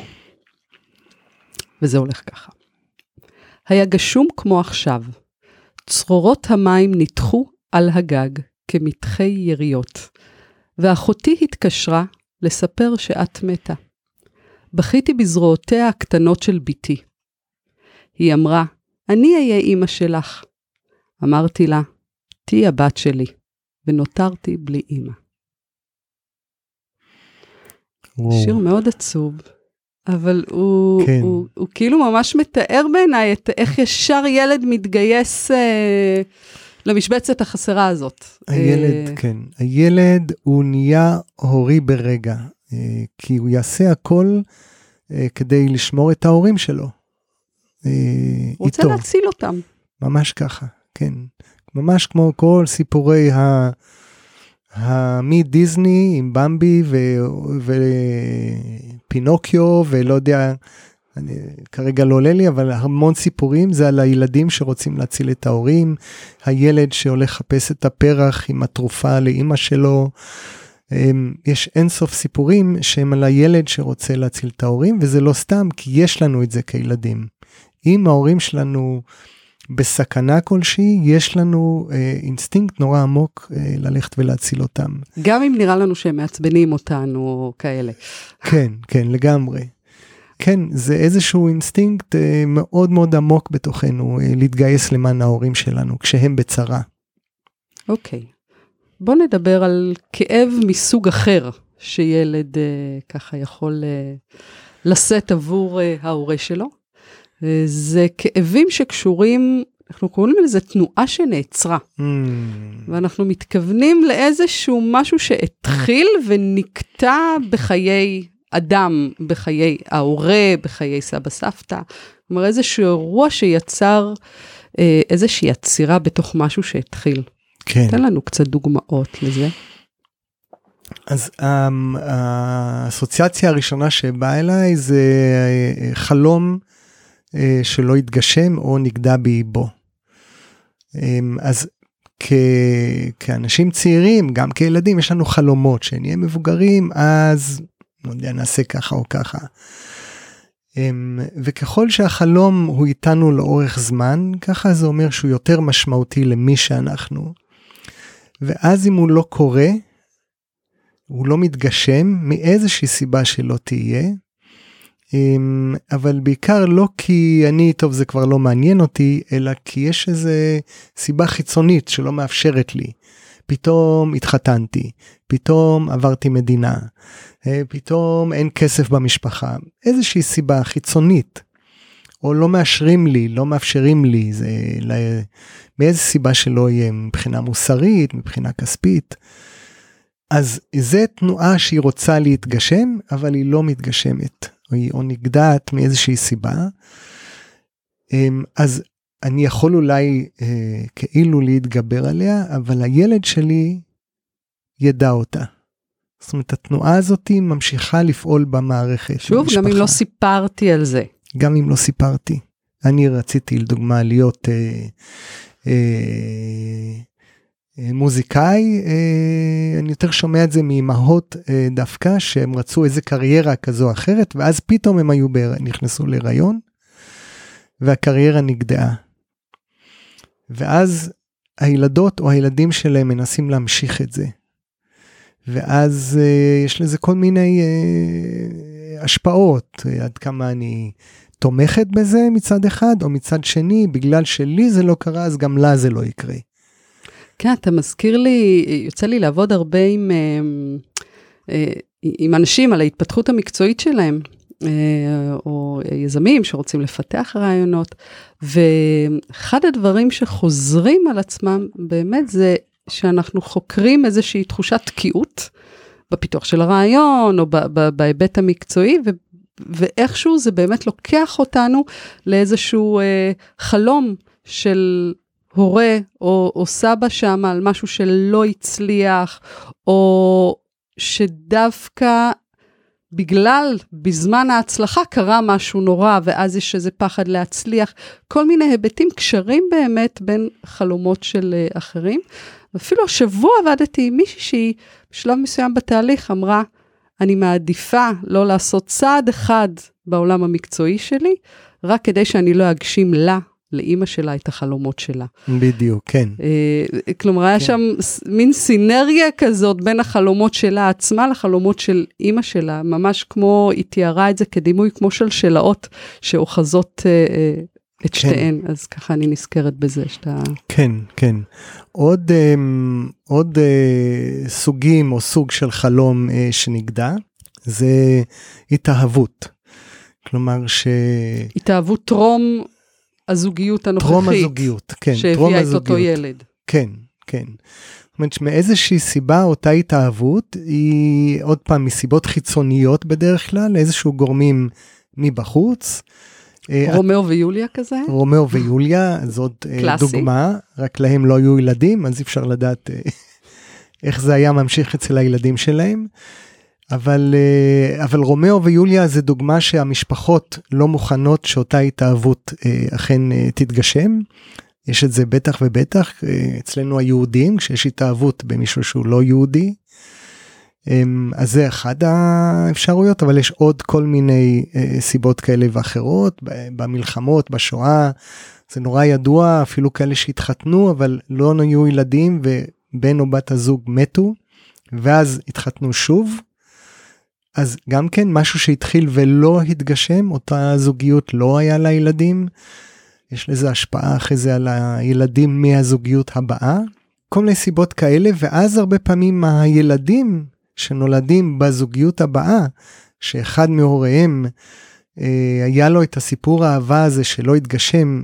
וזה הולך ככה. היה גשום כמו עכשיו. צרורות המים ניתחו על הגג כמטחי יריות, ואחותי התקשרה לספר שאת מתה. בכיתי בזרועותיה הקטנות של בתי. היא אמרה, אני אהיה אימא שלך. אמרתי לה, תהי הבת שלי, ונותרתי בלי אימא. וואו. שיר מאוד עצוב, אבל הוא, כן. הוא, הוא כאילו ממש מתאר בעיניי את איך ישר ילד מתגייס אה, למשבצת החסרה הזאת. הילד, אה, כן, הילד הוא נהיה הורי ברגע, אה, כי הוא יעשה הכל אה, כדי לשמור את ההורים שלו. אה, הוא רוצה איתו, להציל אותם. ממש ככה, כן. ממש כמו כל סיפורי ה... ה- מדיסני עם במבי ו- ופינוקיו ולא יודע, אני, כרגע לא עולה לי, אבל המון סיפורים זה על הילדים שרוצים להציל את ההורים, הילד שהולך לחפש את הפרח עם התרופה לאימא שלו. אמ, יש אינסוף סיפורים שהם על הילד שרוצה להציל את ההורים, וזה לא סתם, כי יש לנו את זה כילדים. אם ההורים שלנו בסכנה כלשהי, יש לנו אה, אינסטינקט נורא עמוק אה, ללכת ולהציל אותם. גם אם נראה לנו שהם מעצבנים אותנו או כאלה. כן, כן, לגמרי. כן, זה איזשהו אינסטינקט אה, מאוד מאוד עמוק בתוכנו, אה, להתגייס למען ההורים שלנו כשהם בצרה. אוקיי. בוא נדבר על כאב מסוג אחר שילד אה, ככה יכול אה, לשאת עבור אה, ההורה שלו. אה, זה כאבים שקשורים, אנחנו קוראים לזה תנועה שנעצרה. Mm, ואנחנו מתכוונים לאיזשהו משהו שהתחיל ונקטע בחיי אדם, בחיי ההורה, בחיי סבא סבתא. כלומר, איזשהו אירוע שיצר אה, איזושהי עצירה בתוך משהו שהתחיל. כן. תן לנו קצת דוגמאות לזה. אז um, האסוציאציה הראשונה שבאה אליי זה אה, חלום שלא התגשם או נגדע באיבו. Um, אז כ... כאנשים צעירים, גם כילדים, יש לנו חלומות, שנהיה מבוגרים, אז לא יודע, נעשה ככה או ככה. Um, וככל שהחלום הוא איתנו לאורך זמן, ככה זה אומר שהוא יותר משמעותי למי שאנחנו. ואז אם הוא לא קורה, הוא לא מתגשם מאיזושהי סיבה שלא תהיה, אמ, אבל בעיקר לא כי אני טוב זה כבר לא מעניין אותי אלא כי יש איזה סיבה חיצונית שלא מאפשרת לי. פתאום התחתנתי, פתאום עברתי מדינה, אה, פתאום אין כסף במשפחה, איזושהי סיבה חיצונית. או לא מאשרים לי, לא מאפשרים לי, זה לא, מאיזה סיבה שלא יהיה, מבחינה מוסרית, מבחינה כספית. אז זה תנועה שהיא רוצה להתגשם, אבל היא לא מתגשמת, או או נגדעת מאיזושהי סיבה. אמ, אז אני יכול אולי אה, כאילו להתגבר עליה, אבל הילד שלי ידע אותה. זאת אומרת, התנועה הזאת ממשיכה לפעול במערכת. שוב, במשפחה. גם אם לא סיפרתי על זה. גם אם לא סיפרתי. אני רציתי לדוגמה להיות אה, אה, מוזיקאי, אה, אני יותר שומע את זה מאימהות אה, דווקא, שהם רצו איזה קריירה כזו או אחרת, ואז פתאום הם היו, בה, נכנסו להיריון, והקריירה נגדעה. ואז הילדות או הילדים שלהם מנסים להמשיך את זה. ואז uh, יש לזה כל מיני uh, השפעות, uh, עד כמה אני תומכת בזה מצד אחד, או מצד שני, בגלל שלי זה לא קרה, אז גם לה זה לא יקרה. כן, אתה מזכיר לי, יוצא לי לעבוד הרבה עם, עם אנשים על ההתפתחות המקצועית שלהם. או יזמים שרוצים לפתח רעיונות, ואחד הדברים שחוזרים על עצמם באמת זה שאנחנו חוקרים איזושהי תחושת תקיעות בפיתוח של הרעיון, או בהיבט המקצועי, ו, ואיכשהו זה באמת לוקח אותנו לאיזשהו אה, חלום של הורה או, או סבא שם על משהו שלא הצליח, או שדווקא בגלל, בזמן ההצלחה קרה משהו נורא, ואז יש איזה פחד להצליח, כל מיני היבטים, קשרים באמת בין חלומות של uh, אחרים. ואפילו השבוע עבדתי עם מישהי שהיא בשלב מסוים בתהליך אמרה, אני מעדיפה לא לעשות צעד אחד בעולם המקצועי שלי, רק כדי שאני לא אגשים לה לאימא שלה את החלומות שלה. בדיוק, כן. Uh, כלומר, היה כן. שם מין סינרגיה כזאת בין החלומות שלה עצמה לחלומות של אימא שלה, ממש כמו, היא תיארה את זה כדימוי כמו של שלאות שאוחזות uh, את כן. שתיהן, אז ככה אני נזכרת בזה שאתה... כן, כן. עוד, um, עוד uh, סוגים או סוג של חלום uh, שנגדע, זה התאהבות. כלומר ש... התאהבות טרום הזוגיות הנוכחית. טרום הזוגיות, כן. שהביאה את אותו ילד. כן, כן. זאת אומרת שמאיזושהי סיבה אותה התאהבות היא עוד פעם מסיבות חיצוניות בדרך כלל, איזשהו גורמים מבחוץ. אה, רומאו ויוליה כזה? רומאו ויוליה, זאת אה, קלאסי. דוגמה, רק להם לא היו ילדים, אז אי אפשר לדעת אה, איך זה היה ממשיך אצל הילדים שלהם. אבל, אבל רומאו ויוליה זה דוגמה שהמשפחות לא מוכנות שאותה התאהבות אכן תתגשם. יש את זה בטח ובטח אצלנו היהודים, כשיש התאהבות במישהו שהוא לא יהודי, אמ, אז זה אחד האפשרויות אבל יש עוד כל מיני אה, סיבות כאלה ואחרות במלחמות בשואה זה נורא ידוע אפילו כאלה שהתחתנו אבל לא היו ילדים ובן או בת הזוג מתו ואז התחתנו שוב. אז גם כן משהו שהתחיל ולא התגשם אותה זוגיות לא היה לה ילדים. יש לזה השפעה אחרי זה על הילדים מהזוגיות הבאה. כל מיני סיבות כאלה ואז הרבה פעמים הילדים שנולדים בזוגיות הבאה, שאחד מהוריהם אה, היה לו את הסיפור האהבה הזה שלא התגשם,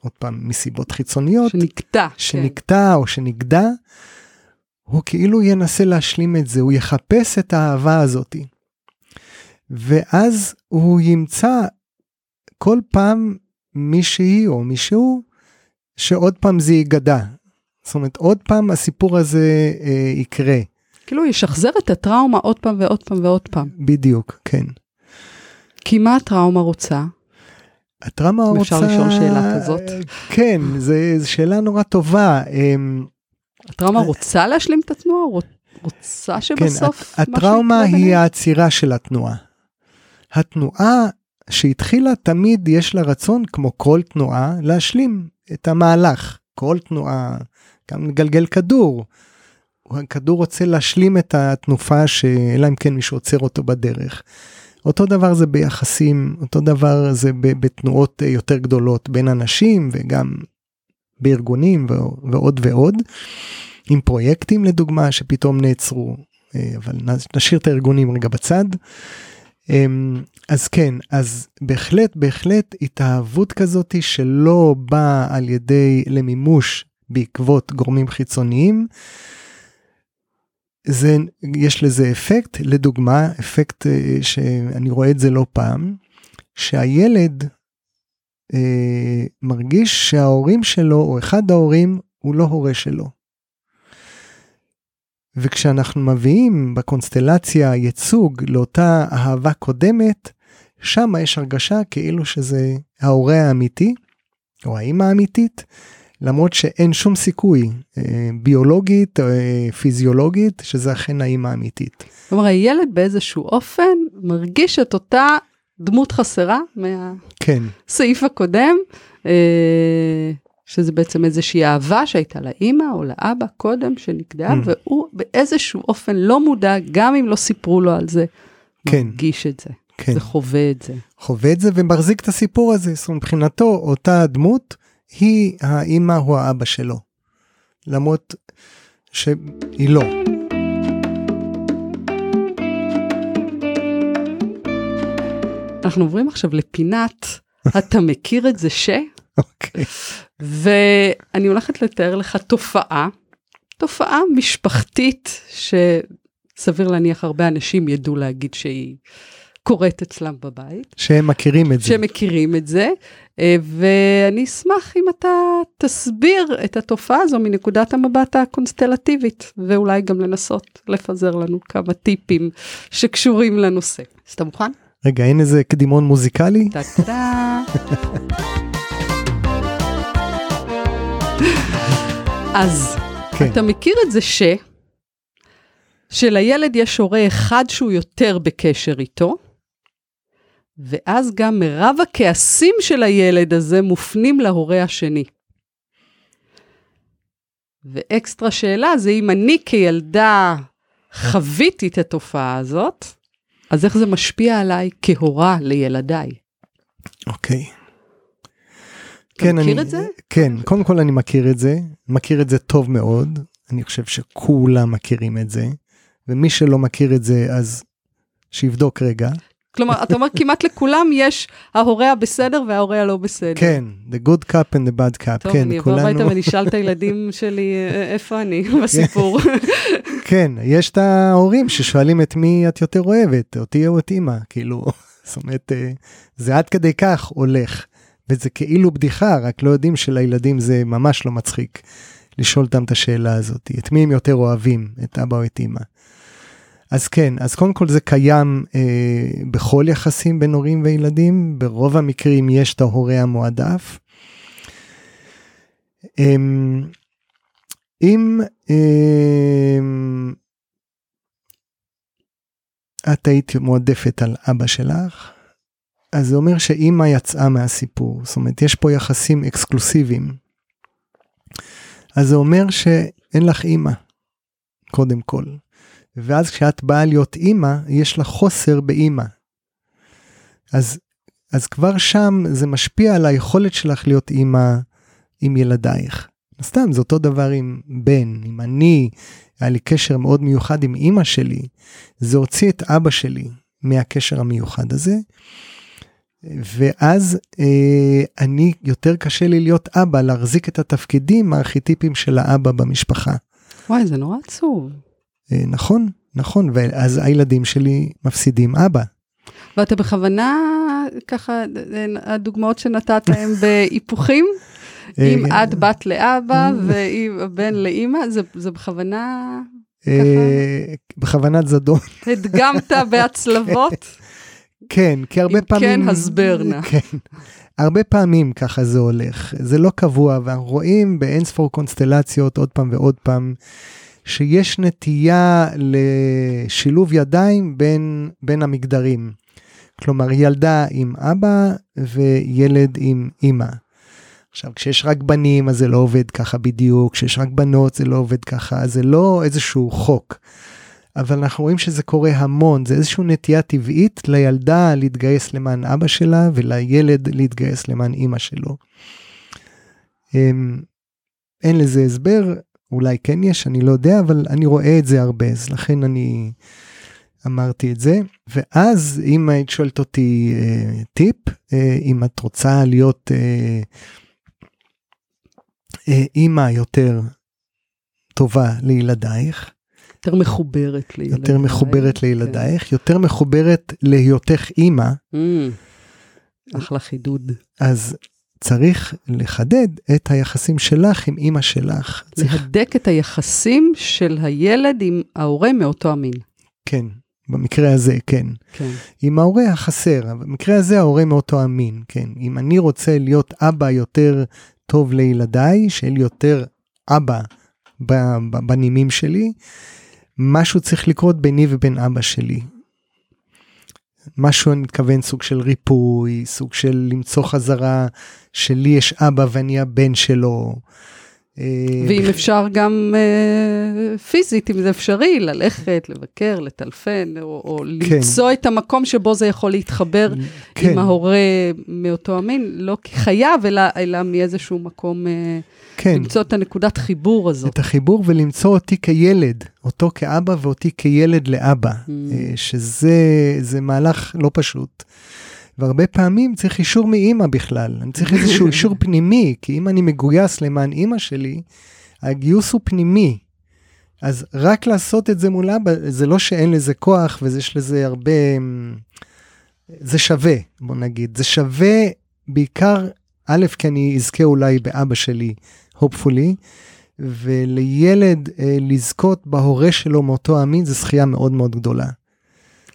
עוד פעם, מסיבות חיצוניות. שנקטע. שנקטע כן. או שנגדע, הוא כאילו ינסה להשלים את זה, הוא יחפש את האהבה הזאתי. ואז הוא ימצא כל פעם מישהי או מישהו שעוד פעם זה ייגדע. זאת אומרת, עוד פעם הסיפור הזה אה, יקרה. כאילו ישחזר את הטראומה עוד פעם ועוד פעם ועוד פעם. בדיוק, כן. כי מה הטראומה רוצה? הטראומה רוצה... אפשר לשאול שאלה כזאת? כן, זו שאלה נורא טובה. אמ, הטראומה רוצה להשלים את התנועה? רוצה שבסוף... כן, הטראומה היא העצירה של התנועה. התנועה שהתחילה תמיד יש לה רצון, כמו כל תנועה, להשלים את המהלך. כל תנועה, גם לגלגל כדור. הכדור רוצה להשלים את התנופה שאלא אם כן מישהו עוצר אותו בדרך. אותו דבר זה ביחסים, אותו דבר זה בתנועות יותר גדולות בין אנשים וגם בארגונים ועוד ועוד, עם פרויקטים לדוגמה שפתאום נעצרו, אה, אבל נשאיר את הארגונים רגע בצד. אמ, אז כן, אז בהחלט, בהחלט התאהבות כזאתי שלא באה על ידי למימוש בעקבות גורמים חיצוניים. זה, יש לזה אפקט, לדוגמה, אפקט אה, שאני רואה את זה לא פעם, שהילד אה, מרגיש שההורים שלו, או אחד ההורים, הוא לא הורה שלו. וכשאנחנו מביאים בקונסטלציה ייצוג לאותה אהבה קודמת, שם יש הרגשה כאילו שזה ההורה האמיתי, או האימא האמיתית, למרות שאין שום סיכוי אה, ביולוגית אה, פיזיולוגית שזה אכן האימא האמיתית. כלומר הילד באיזשהו אופן מרגיש את אותה דמות חסרה מהסעיף כן. הקודם, אה, שזה בעצם איזושהי אהבה שהייתה לאימא או לאבא קודם שנגדעה, mm. והוא באיזשהו אופן לא מודע, גם אם לא סיפרו לו על זה, כן. מרגיש את זה. כן. וחווה את זה. חווה את זה ומחזיק את הסיפור הזה, זאת אומרת, מבחינתו אותה דמות היא האימא או האבא שלו. למרות שהיא לא. אנחנו עוברים עכשיו לפינת, אתה מכיר את זה ש? אוקיי. ואני הולכת לתאר לך תופעה, תופעה משפחתית שסביר להניח הרבה אנשים ידעו להגיד שהיא קורית אצלם בבית. שהם מכירים את זה. שהם מכירים את זה, אה, ואני אשמח אם אתה תסביר את התופעה הזו מנקודת המבט הקונסטלטיבית, ואולי גם לנסות לפזר לנו כמה טיפים שקשורים לנושא. אז אתה מוכן? רגע, אין איזה קדימון מוזיקלי? טה-טה. אז כן. אתה מכיר את זה ש... שלילד יש הורה אחד שהוא יותר בקשר איתו, ואז גם מרב הכעסים של הילד הזה מופנים להורה השני. ואקסטרה שאלה זה אם אני כילדה חוויתי את התופעה הזאת, אז איך זה משפיע עליי כהורה לילדיי? אוקיי. Okay. אתה כן, מכיר אני, את זה? כן, קודם כל אני מכיר את זה, מכיר את זה טוב מאוד, אני חושב שכולם מכירים את זה, ומי שלא מכיר את זה אז שיבדוק רגע. כלומר, אתה אומר, כמעט לכולם יש ההורה הבסדר וההורה הלא בסדר. כן, the good cup and the bad cup, טוב, כן, אני אבוא הביתה ואני אשאל את הילדים שלי, איפה אני בסיפור. כן, יש את ההורים ששואלים את מי את יותר אוהבת, אותי או את אימא, כאילו, זאת אומרת, אה, זה עד כדי כך הולך. וזה כאילו בדיחה, רק לא יודעים שלילדים זה ממש לא מצחיק לשאול אותם את השאלה הזאת, את מי הם יותר אוהבים, את אבא או את אימא. אז כן, אז קודם כל זה קיים אה, בכל יחסים בין הורים וילדים, ברוב המקרים יש את ההורה המועדף. אה, אם אה, את היית מועדפת על אבא שלך, אז זה אומר שאימא יצאה מהסיפור, זאת אומרת יש פה יחסים אקסקלוסיביים. אז זה אומר שאין לך אימא, קודם כל. ואז כשאת באה להיות אימא, יש לך חוסר באימא. אז, אז כבר שם זה משפיע על היכולת שלך להיות אימא עם ילדייך. סתם, זה אותו דבר עם בן, אם אני, היה לי קשר מאוד מיוחד עם אימא שלי, זה הוציא את אבא שלי מהקשר המיוחד הזה. ואז אה, אני, יותר קשה לי להיות אבא, להחזיק את התפקידים הארכיטיפיים של האבא במשפחה. וואי, זה נורא עצוב. אה, נכון, נכון, ואז הילדים שלי מפסידים אבא. ואתה בכוונה, ככה, הדוגמאות שנתת הם בהיפוכים? אם אה, את בת לאבא ואם הבן לאימא, זה, זה בכוונה... אה, בכוונת זדון. הדגמת בהצלבות? כן, כי הרבה אם פעמים... אם כן, הסבר נא. כן. הרבה פעמים ככה זה הולך, זה לא קבוע, ואנחנו רואים באין ספור קונסטלציות עוד פעם ועוד פעם, שיש נטייה לשילוב ידיים בין, בין המגדרים. כלומר, ילדה עם אבא וילד עם אימא. עכשיו, כשיש רק בנים, אז זה לא עובד ככה בדיוק, כשיש רק בנות, זה לא עובד ככה, זה לא איזשהו חוק. אבל אנחנו רואים שזה קורה המון, זה איזושהי נטייה טבעית לילדה להתגייס למען אבא שלה ולילד להתגייס למען אימא שלו. אמ, אין לזה הסבר, אולי כן יש, אני לא יודע, אבל אני רואה את זה הרבה, אז לכן אני אמרתי את זה. ואז אם היית שואלת אותי אה, טיפ, אה, אם את רוצה להיות אה, אה, אימא יותר טובה לילדייך, יותר מחוברת לילדייך. יותר מחוברת כן. לילדייך, יותר מחוברת להיותך אימא, Mm, אחלה חידוד. אז צריך לחדד את היחסים שלך עם אימא שלך. צריך, להדק את היחסים של הילד עם ההורה מאותו המין. כן, במקרה הזה, כן. כן. עם ההורה החסר, במקרה הזה ההורה מאותו המין, כן. אם אני רוצה להיות אבא יותר טוב לילדיי, שיהיה לי יותר אבא בנימים שלי, משהו צריך לקרות ביני ובין אבא שלי. משהו אני מתכוון סוג של ריפוי, סוג של למצוא חזרה שלי יש אבא ואני הבן שלו. אה, ואם אפשר גם אה, פיזית, אם זה אפשרי, ללכת, לבקר, לטלפן, או, או כן. למצוא את המקום שבו זה יכול להתחבר כן. עם ההורה מאותו המין, לא כחייב, אלא, אלא מאיזשהו מקום אה, כן. למצוא את הנקודת חיבור הזאת. את החיבור ולמצוא אותי כילד, אותו כאבא ואותי כילד לאבא, Mm. אה, שזה זה מהלך לא פשוט. והרבה פעמים צריך אישור מאימא בכלל, אני צריך איזשהו אישור פנימי, כי אם אני מגויס למען אימא שלי, הגיוס הוא פנימי. אז רק לעשות את זה מול אבא, זה לא שאין לזה כוח ויש לזה הרבה... זה שווה, בוא נגיד. זה שווה בעיקר, א', כי אני אזכה אולי באבא שלי, hopefully, ולילד אה, לזכות בהורה שלו מאותו המין זה זכייה מאוד מאוד גדולה.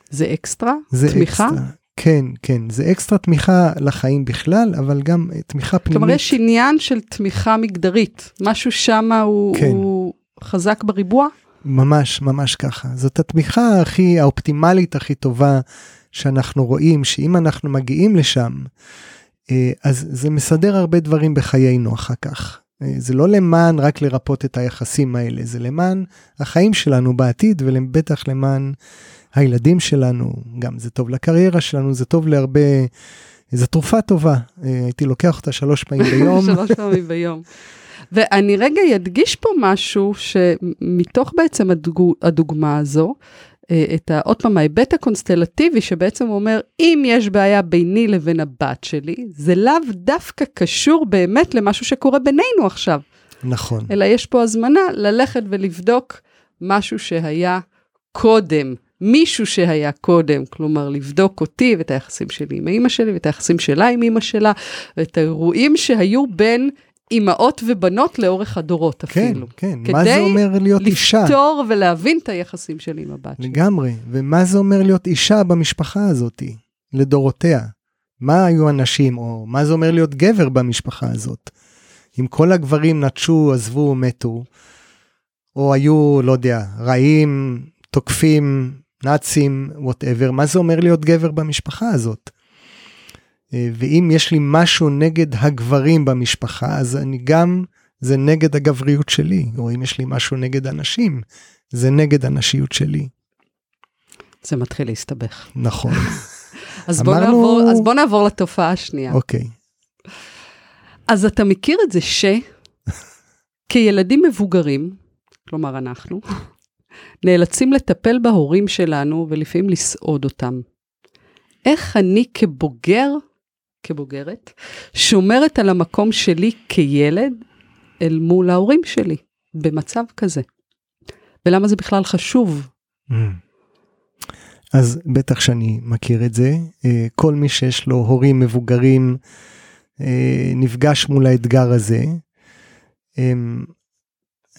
זה אקסטרה? זה תמיכה? אקסטרה. כן, כן, זה אקסטרה תמיכה לחיים בכלל, אבל גם אה, תמיכה פנימית. כלומר, יש עניין של תמיכה מגדרית. משהו שם הוא, כן. הוא חזק בריבוע? ממש, ממש ככה. זאת התמיכה הכי, האופטימלית הכי טובה שאנחנו רואים, שאם אנחנו מגיעים לשם, אה, אז זה מסדר הרבה דברים בחיינו אחר כך. אה, זה לא למען רק לרפות את היחסים האלה, זה למען החיים שלנו בעתיד, ובטח למען הילדים שלנו, גם זה טוב לקריירה שלנו, זה טוב להרבה, זו תרופה טובה. אה, הייתי לוקח אותה שלוש פעמים ביום. שלוש פעמים ביום. ואני רגע אדגיש פה משהו שמתוך בעצם הדוג... הדוגמה הזו, אה, את ה... עוד פעם, ההיבט הקונסטלטיבי שבעצם אומר, אם יש בעיה ביני לבין הבת שלי, זה לאו דווקא קשור באמת למשהו שקורה בינינו עכשיו, נכון. אלא יש פה הזמנה ללכת ולבדוק משהו שהיה קודם. מישהו שהיה קודם, כלומר לבדוק אותי ואת היחסים שלי עם אמא שלי ואת היחסים שלה עם אמא שלה, ואת האירועים שהיו בין אימהות ובנות לאורך הדורות כן, אפילו. כן, מה זה אומר להיות אישה? לפתור ולהבין את היחסים שלי עם הבת שלי. לגמרי, ומה זה אומר להיות אישה במשפחה הזאתי, לדורותיה? מה היו הנשים, או מה זה אומר להיות גבר במשפחה הזאת? אם כל הגברים נטשו, עזבו, מתו, או היו, לא יודע, רעים, תוקפים, נאצים, וואטאבר, מה זה אומר להיות גבר במשפחה הזאת? אה, ואם יש לי משהו נגד הגברים במשפחה, אז אני גם, זה נגד הגבריות שלי, או אם יש לי משהו נגד הנשים, זה נגד הנשיות שלי. זה מתחיל להסתבך. נכון, אז בוא, אמרנו- נעבור, אז בוא נעבור לתופעה השנייה. אוקיי. אז אתה מכיר את זה שכילדים מבוגרים, כלומר אנחנו, נאלצים לטפל בהורים שלנו ולפעמים לסעוד אותם. איך אני כבוגר, כבוגרת, שומרת על המקום שלי כילד אל מול ההורים שלי במצב כזה? ולמה זה בכלל חשוב? Mm. אז בטח שאני מכיר את זה. אה, כל מי שיש לו הורים מבוגרים אה, נפגש מול האתגר הזה.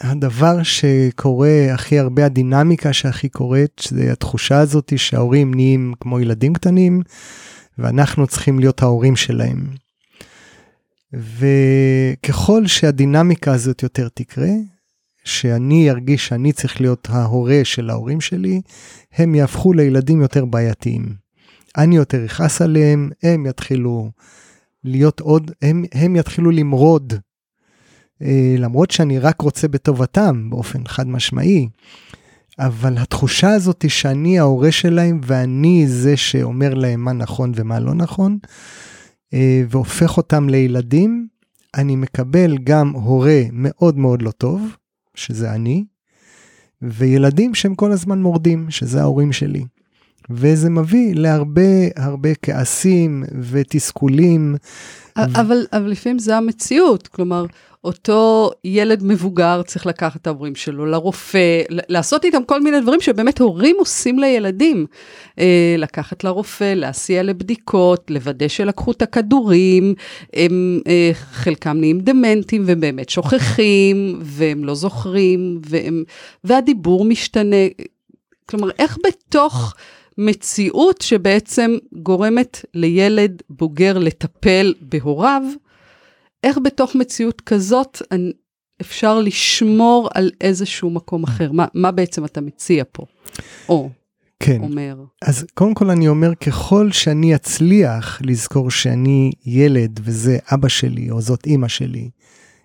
הדבר שקורה הכי הרבה, הדינמיקה שהכי קורית, זה התחושה הזאת שההורים נהיים כמו ילדים קטנים, ואנחנו צריכים להיות ההורים שלהם. וככל שהדינמיקה הזאת יותר תקרה, שאני ארגיש שאני צריך להיות ההורה של ההורים שלי, הם יהפכו לילדים יותר בעייתיים. אני יותר אכעס עליהם, הם יתחילו להיות עוד, הם, הם יתחילו למרוד, למרות שאני רק רוצה בטובתם באופן חד משמעי, אבל התחושה הזאת היא שאני ההורה שלהם ואני זה שאומר להם מה נכון ומה לא נכון, אה, והופך אותם לילדים, אני מקבל גם הורה מאוד מאוד לא טוב, שזה אני, וילדים שהם כל הזמן מורדים, שזה ההורים שלי. וזה מביא להרבה הרבה כעסים ותסכולים. אבל, אבל לפעמים זה המציאות, כלומר, אותו ילד מבוגר צריך לקחת את ההורים שלו לרופא, לעשות איתם כל מיני דברים שבאמת הורים עושים לילדים. אה, לקחת לרופא, להסיע לבדיקות, לוודא שלקחו את הכדורים, הם, אה, חלקם נהיים דמנטים ובאמת שוכחים, והם לא זוכרים, והם, והדיבור משתנה. כלומר, איך בתוך... מציאות שבעצם גורמת לילד בוגר לטפל בהוריו, איך בתוך מציאות כזאת אפשר לשמור על איזשהו מקום אחר? מה, מה בעצם אתה מציע פה? או כן. אומר. אז קודם כל אני אומר, ככל שאני אצליח לזכור שאני ילד וזה אבא שלי או זאת אימא שלי,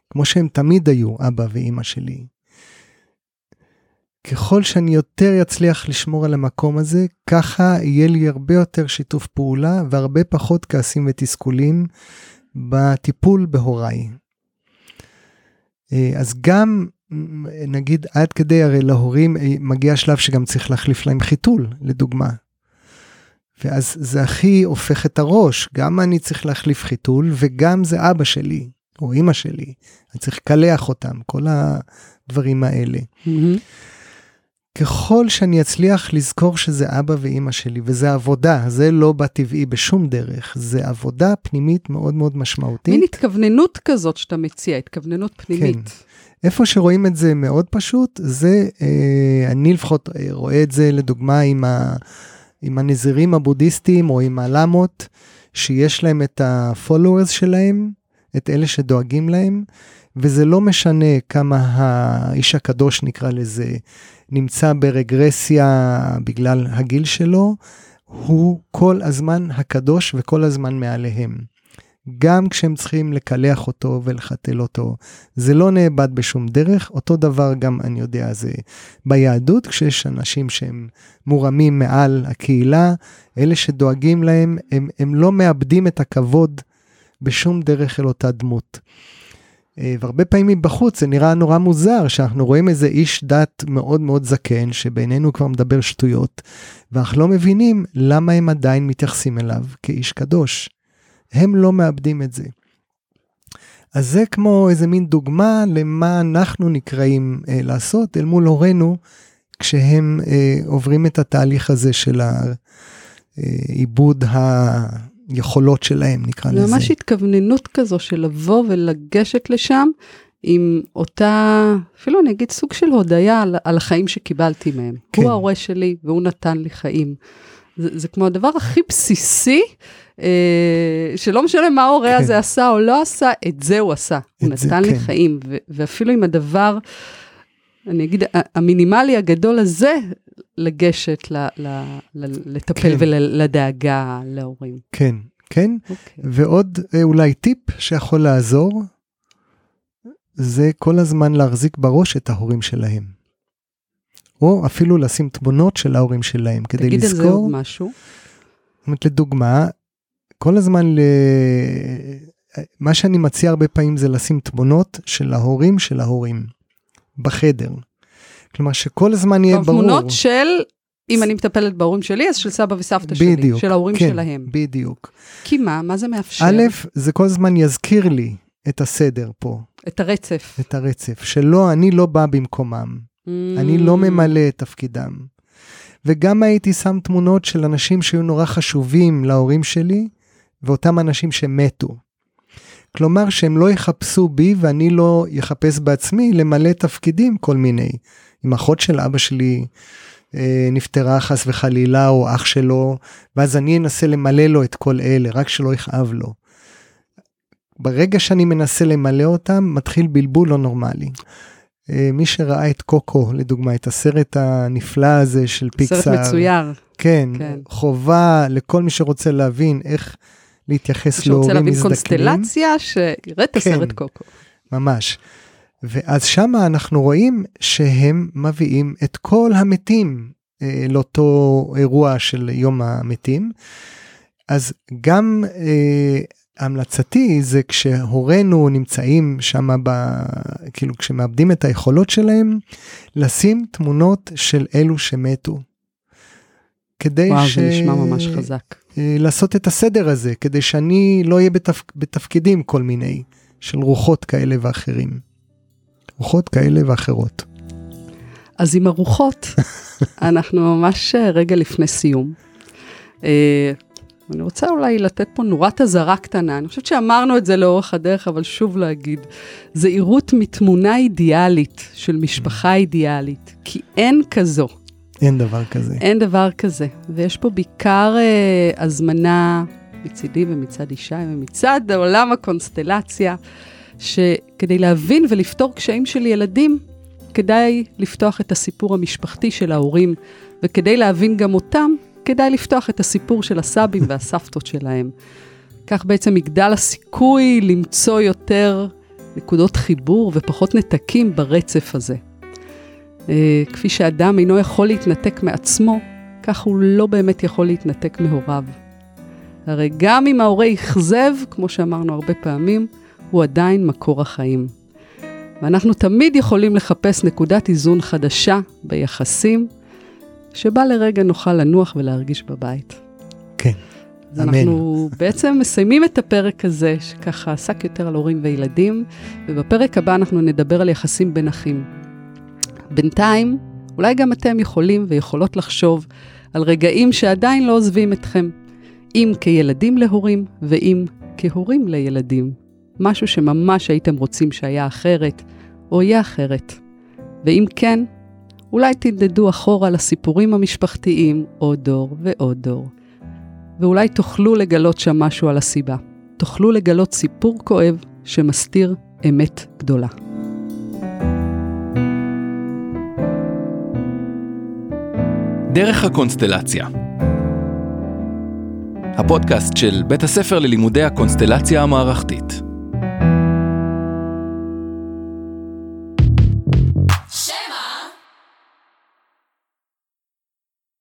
כמו שהם תמיד היו אבא ואימא שלי, ככל שאני יותר אצליח לשמור על המקום הזה, ככה יהיה לי הרבה יותר שיתוף פעולה והרבה פחות כעסים ותסכולים בטיפול בהוריי. אה, אז גם נגיד עד כדי הרי להורים אה, מגיע שלב שגם צריך להחליף להם חיתול לדוגמה. ואז זה הכי הופך את הראש, גם אני צריך להחליף חיתול וגם זה אבא שלי או אימא שלי, אני צריך לקלח אותם, כל הדברים האלה. Mm-hmm. ככל שאני אצליח לזכור שזה אבא ואימא שלי, וזה עבודה, זה לא בטבעי בשום דרך, זה עבודה פנימית מאוד מאוד משמעותית. מין התכווננות כזאת שאתה מציע, התכווננות פנימית. כן. איפה שרואים את זה מאוד פשוט, זה, אה, אני לפחות אה, רואה את זה לדוגמה עם, ה, עם הנזירים הבודהיסטים או עם הלמות, שיש להם את ה-followers שלהם, את אלה שדואגים להם, וזה לא משנה כמה האיש הקדוש נקרא לזה, נמצא ברגרסיה בגלל הגיל שלו, הוא כל הזמן הקדוש וכל הזמן מעליהם. גם כשהם צריכים לקלח אותו ולחתל אותו, זה לא נאבד בשום דרך, אותו דבר גם אני יודע זה ביהדות, כשיש אנשים שהם מורמים מעל הקהילה, אלה שדואגים להם, הם, הם לא מאבדים את הכבוד בשום דרך אל אותה דמות. אה, והרבה פעמים מבחוץ זה נראה נורא מוזר שאנחנו רואים איזה איש דת מאוד מאוד זקן שבינינו כבר מדבר שטויות ואנחנו לא מבינים למה הם עדיין מתייחסים אליו כאיש קדוש. הם לא מאבדים את זה. אז זה כמו איזה מין דוגמה למה אנחנו נקראים אה, לעשות אל מול הורינו כשהם אה, עוברים את התהליך הזה של העיבוד אה, היכולות שלהם, נקרא לזה. ממש התכווננות כזו של לבוא ולגשת לשם עם אותה, אפילו אני אגיד סוג של הודיה על, על החיים שקיבלתי מהם. כן. הוא ההורה שלי והוא נתן לי חיים. זה, זה כמו הדבר הכי בסיסי, אה, שלא משנה מה ההורה כן. הזה עשה או לא עשה, את זה הוא עשה. הוא נתן זה, לי כן. חיים, ו, ואפילו עם הדבר, אני אגיד, המינימלי הגדול הזה, לגשת ל, ל, ל, לטפל כן. ולדאגה להורים. כן, כן. Okay. אוקיי. ועוד אה, אולי טיפ שיכול לעזור, זה כל הזמן להחזיק בראש את ההורים שלהם. או אפילו לשים תמונות של ההורים שלהם כדי תגיד לזכור. תגיד על זה עוד משהו. זאת אומרת, לדוגמה, כל הזמן, ל... מה שאני מציע הרבה פעמים זה לשים תמונות של ההורים של ההורים בחדר. כלומר שכל הזמן יהיה ברור. תמונות של, אם אני מטפלת בהורים שלי, אז של סבא וסבתא בדיוק, שלי, של ההורים כן, שלהם. בדיוק. כי מה? מה זה מאפשר? א', זה כל הזמן יזכיר לי את הסדר פה. את הרצף. את הרצף, שלא, אני לא בא במקומם. Mm. אני לא ממלא את תפקידם. וגם הייתי שם תמונות של אנשים שהיו נורא חשובים להורים שלי, ואותם אנשים שמתו. כלומר שהם לא יחפשו בי ואני לא יחפש בעצמי למלא תפקידים כל מיני. אם אחות של אבא שלי אה, נפטרה חס וחלילה או אח שלו ואז אני אנסה למלא לו את כל אלה רק שלא יכאב לו. ברגע שאני מנסה למלא אותם מתחיל בלבול לא נורמלי. אה, מי שראה את קוקו לדוגמה את הסרט הנפלא הזה של פיקסאר. סרט מצויר. כן, כן, חובה לכל מי שרוצה להבין איך להתייחס להורים מזדקנים. שרוצה להבין קונסטלציה, שיראה את הסרט כן, קוקו. ממש. ואז שמה אנחנו רואים שהם מביאים את כל המתים אה, לאותו אירוע של יום המתים. אז גם אה, המלצתי זה כשהורינו נמצאים שם, כאילו כשמאבדים את היכולות שלהם, לשים תמונות של אלו שמתו. כדי וואו, ש... וואו, זה נשמע ממש חזק. אה, לעשות את הסדר הזה, כדי שאני לא אהיה בתפ... בתפקידים כל מיני, של רוחות כאלה ואחרים. רוחות כאלה ואחרות. אז עם הרוחות, אנחנו ממש אה, רגע לפני סיום. אה, אני רוצה אולי לתת פה נורת אזהרה קטנה, אני חושבת שאמרנו את זה לאורך הדרך, אבל שוב להגיד, זהירות מתמונה אידיאלית של משפחה אידיאלית, כי אין כזו. אין דבר כזה. אין דבר כזה, ויש פה בעיקר אה, הזמנה מצידי ומצד ישי ומצד עולם הקונסטלציה, שכדי להבין ולפתור קשיים של ילדים, כדאי לפתוח את הסיפור המשפחתי של ההורים, וכדי להבין גם אותם, כדאי לפתוח את הסיפור של הסבים והסבתות שלהם. כך בעצם יגדל הסיכוי למצוא יותר נקודות חיבור ופחות נתקים ברצף הזה. אה, כפי שאדם אינו יכול להתנתק מעצמו, כך הוא לא באמת יכול להתנתק מהוריו. הרי גם אם ההורה אכזב, כמו שאמרנו הרבה פעמים, הוא עדיין מקור החיים. ואנחנו תמיד יכולים לחפש נקודת איזון חדשה ביחסים, שבה לרגע נוכל לנוח ולהרגיש בבית. כן, אז אמן. אנחנו בעצם מסיימים את הפרק הזה, שככה עסק יותר על הורים וילדים, ובפרק הבא אנחנו נדבר על יחסים בין אחים. בינתיים, אולי גם אתם יכולים ויכולות לחשוב על רגעים שעדיין לא עוזבים אתכם, אם כילדים להורים ואם כהורים לילדים. משהו שממש הייתם רוצים שהיה אחרת, או יהיה אחרת. ואם כן, אולי תנדדו אחורה לסיפורים המשפחתיים עוד דור ועוד דור. ואולי תוכלו לגלות שם משהו על הסיבה. תוכלו לגלות סיפור כואב שמסתיר אמת גדולה. דרך הקונסטלציה הפודקאסט של בית הספר ללימודי הקונסטלציה המערכתית.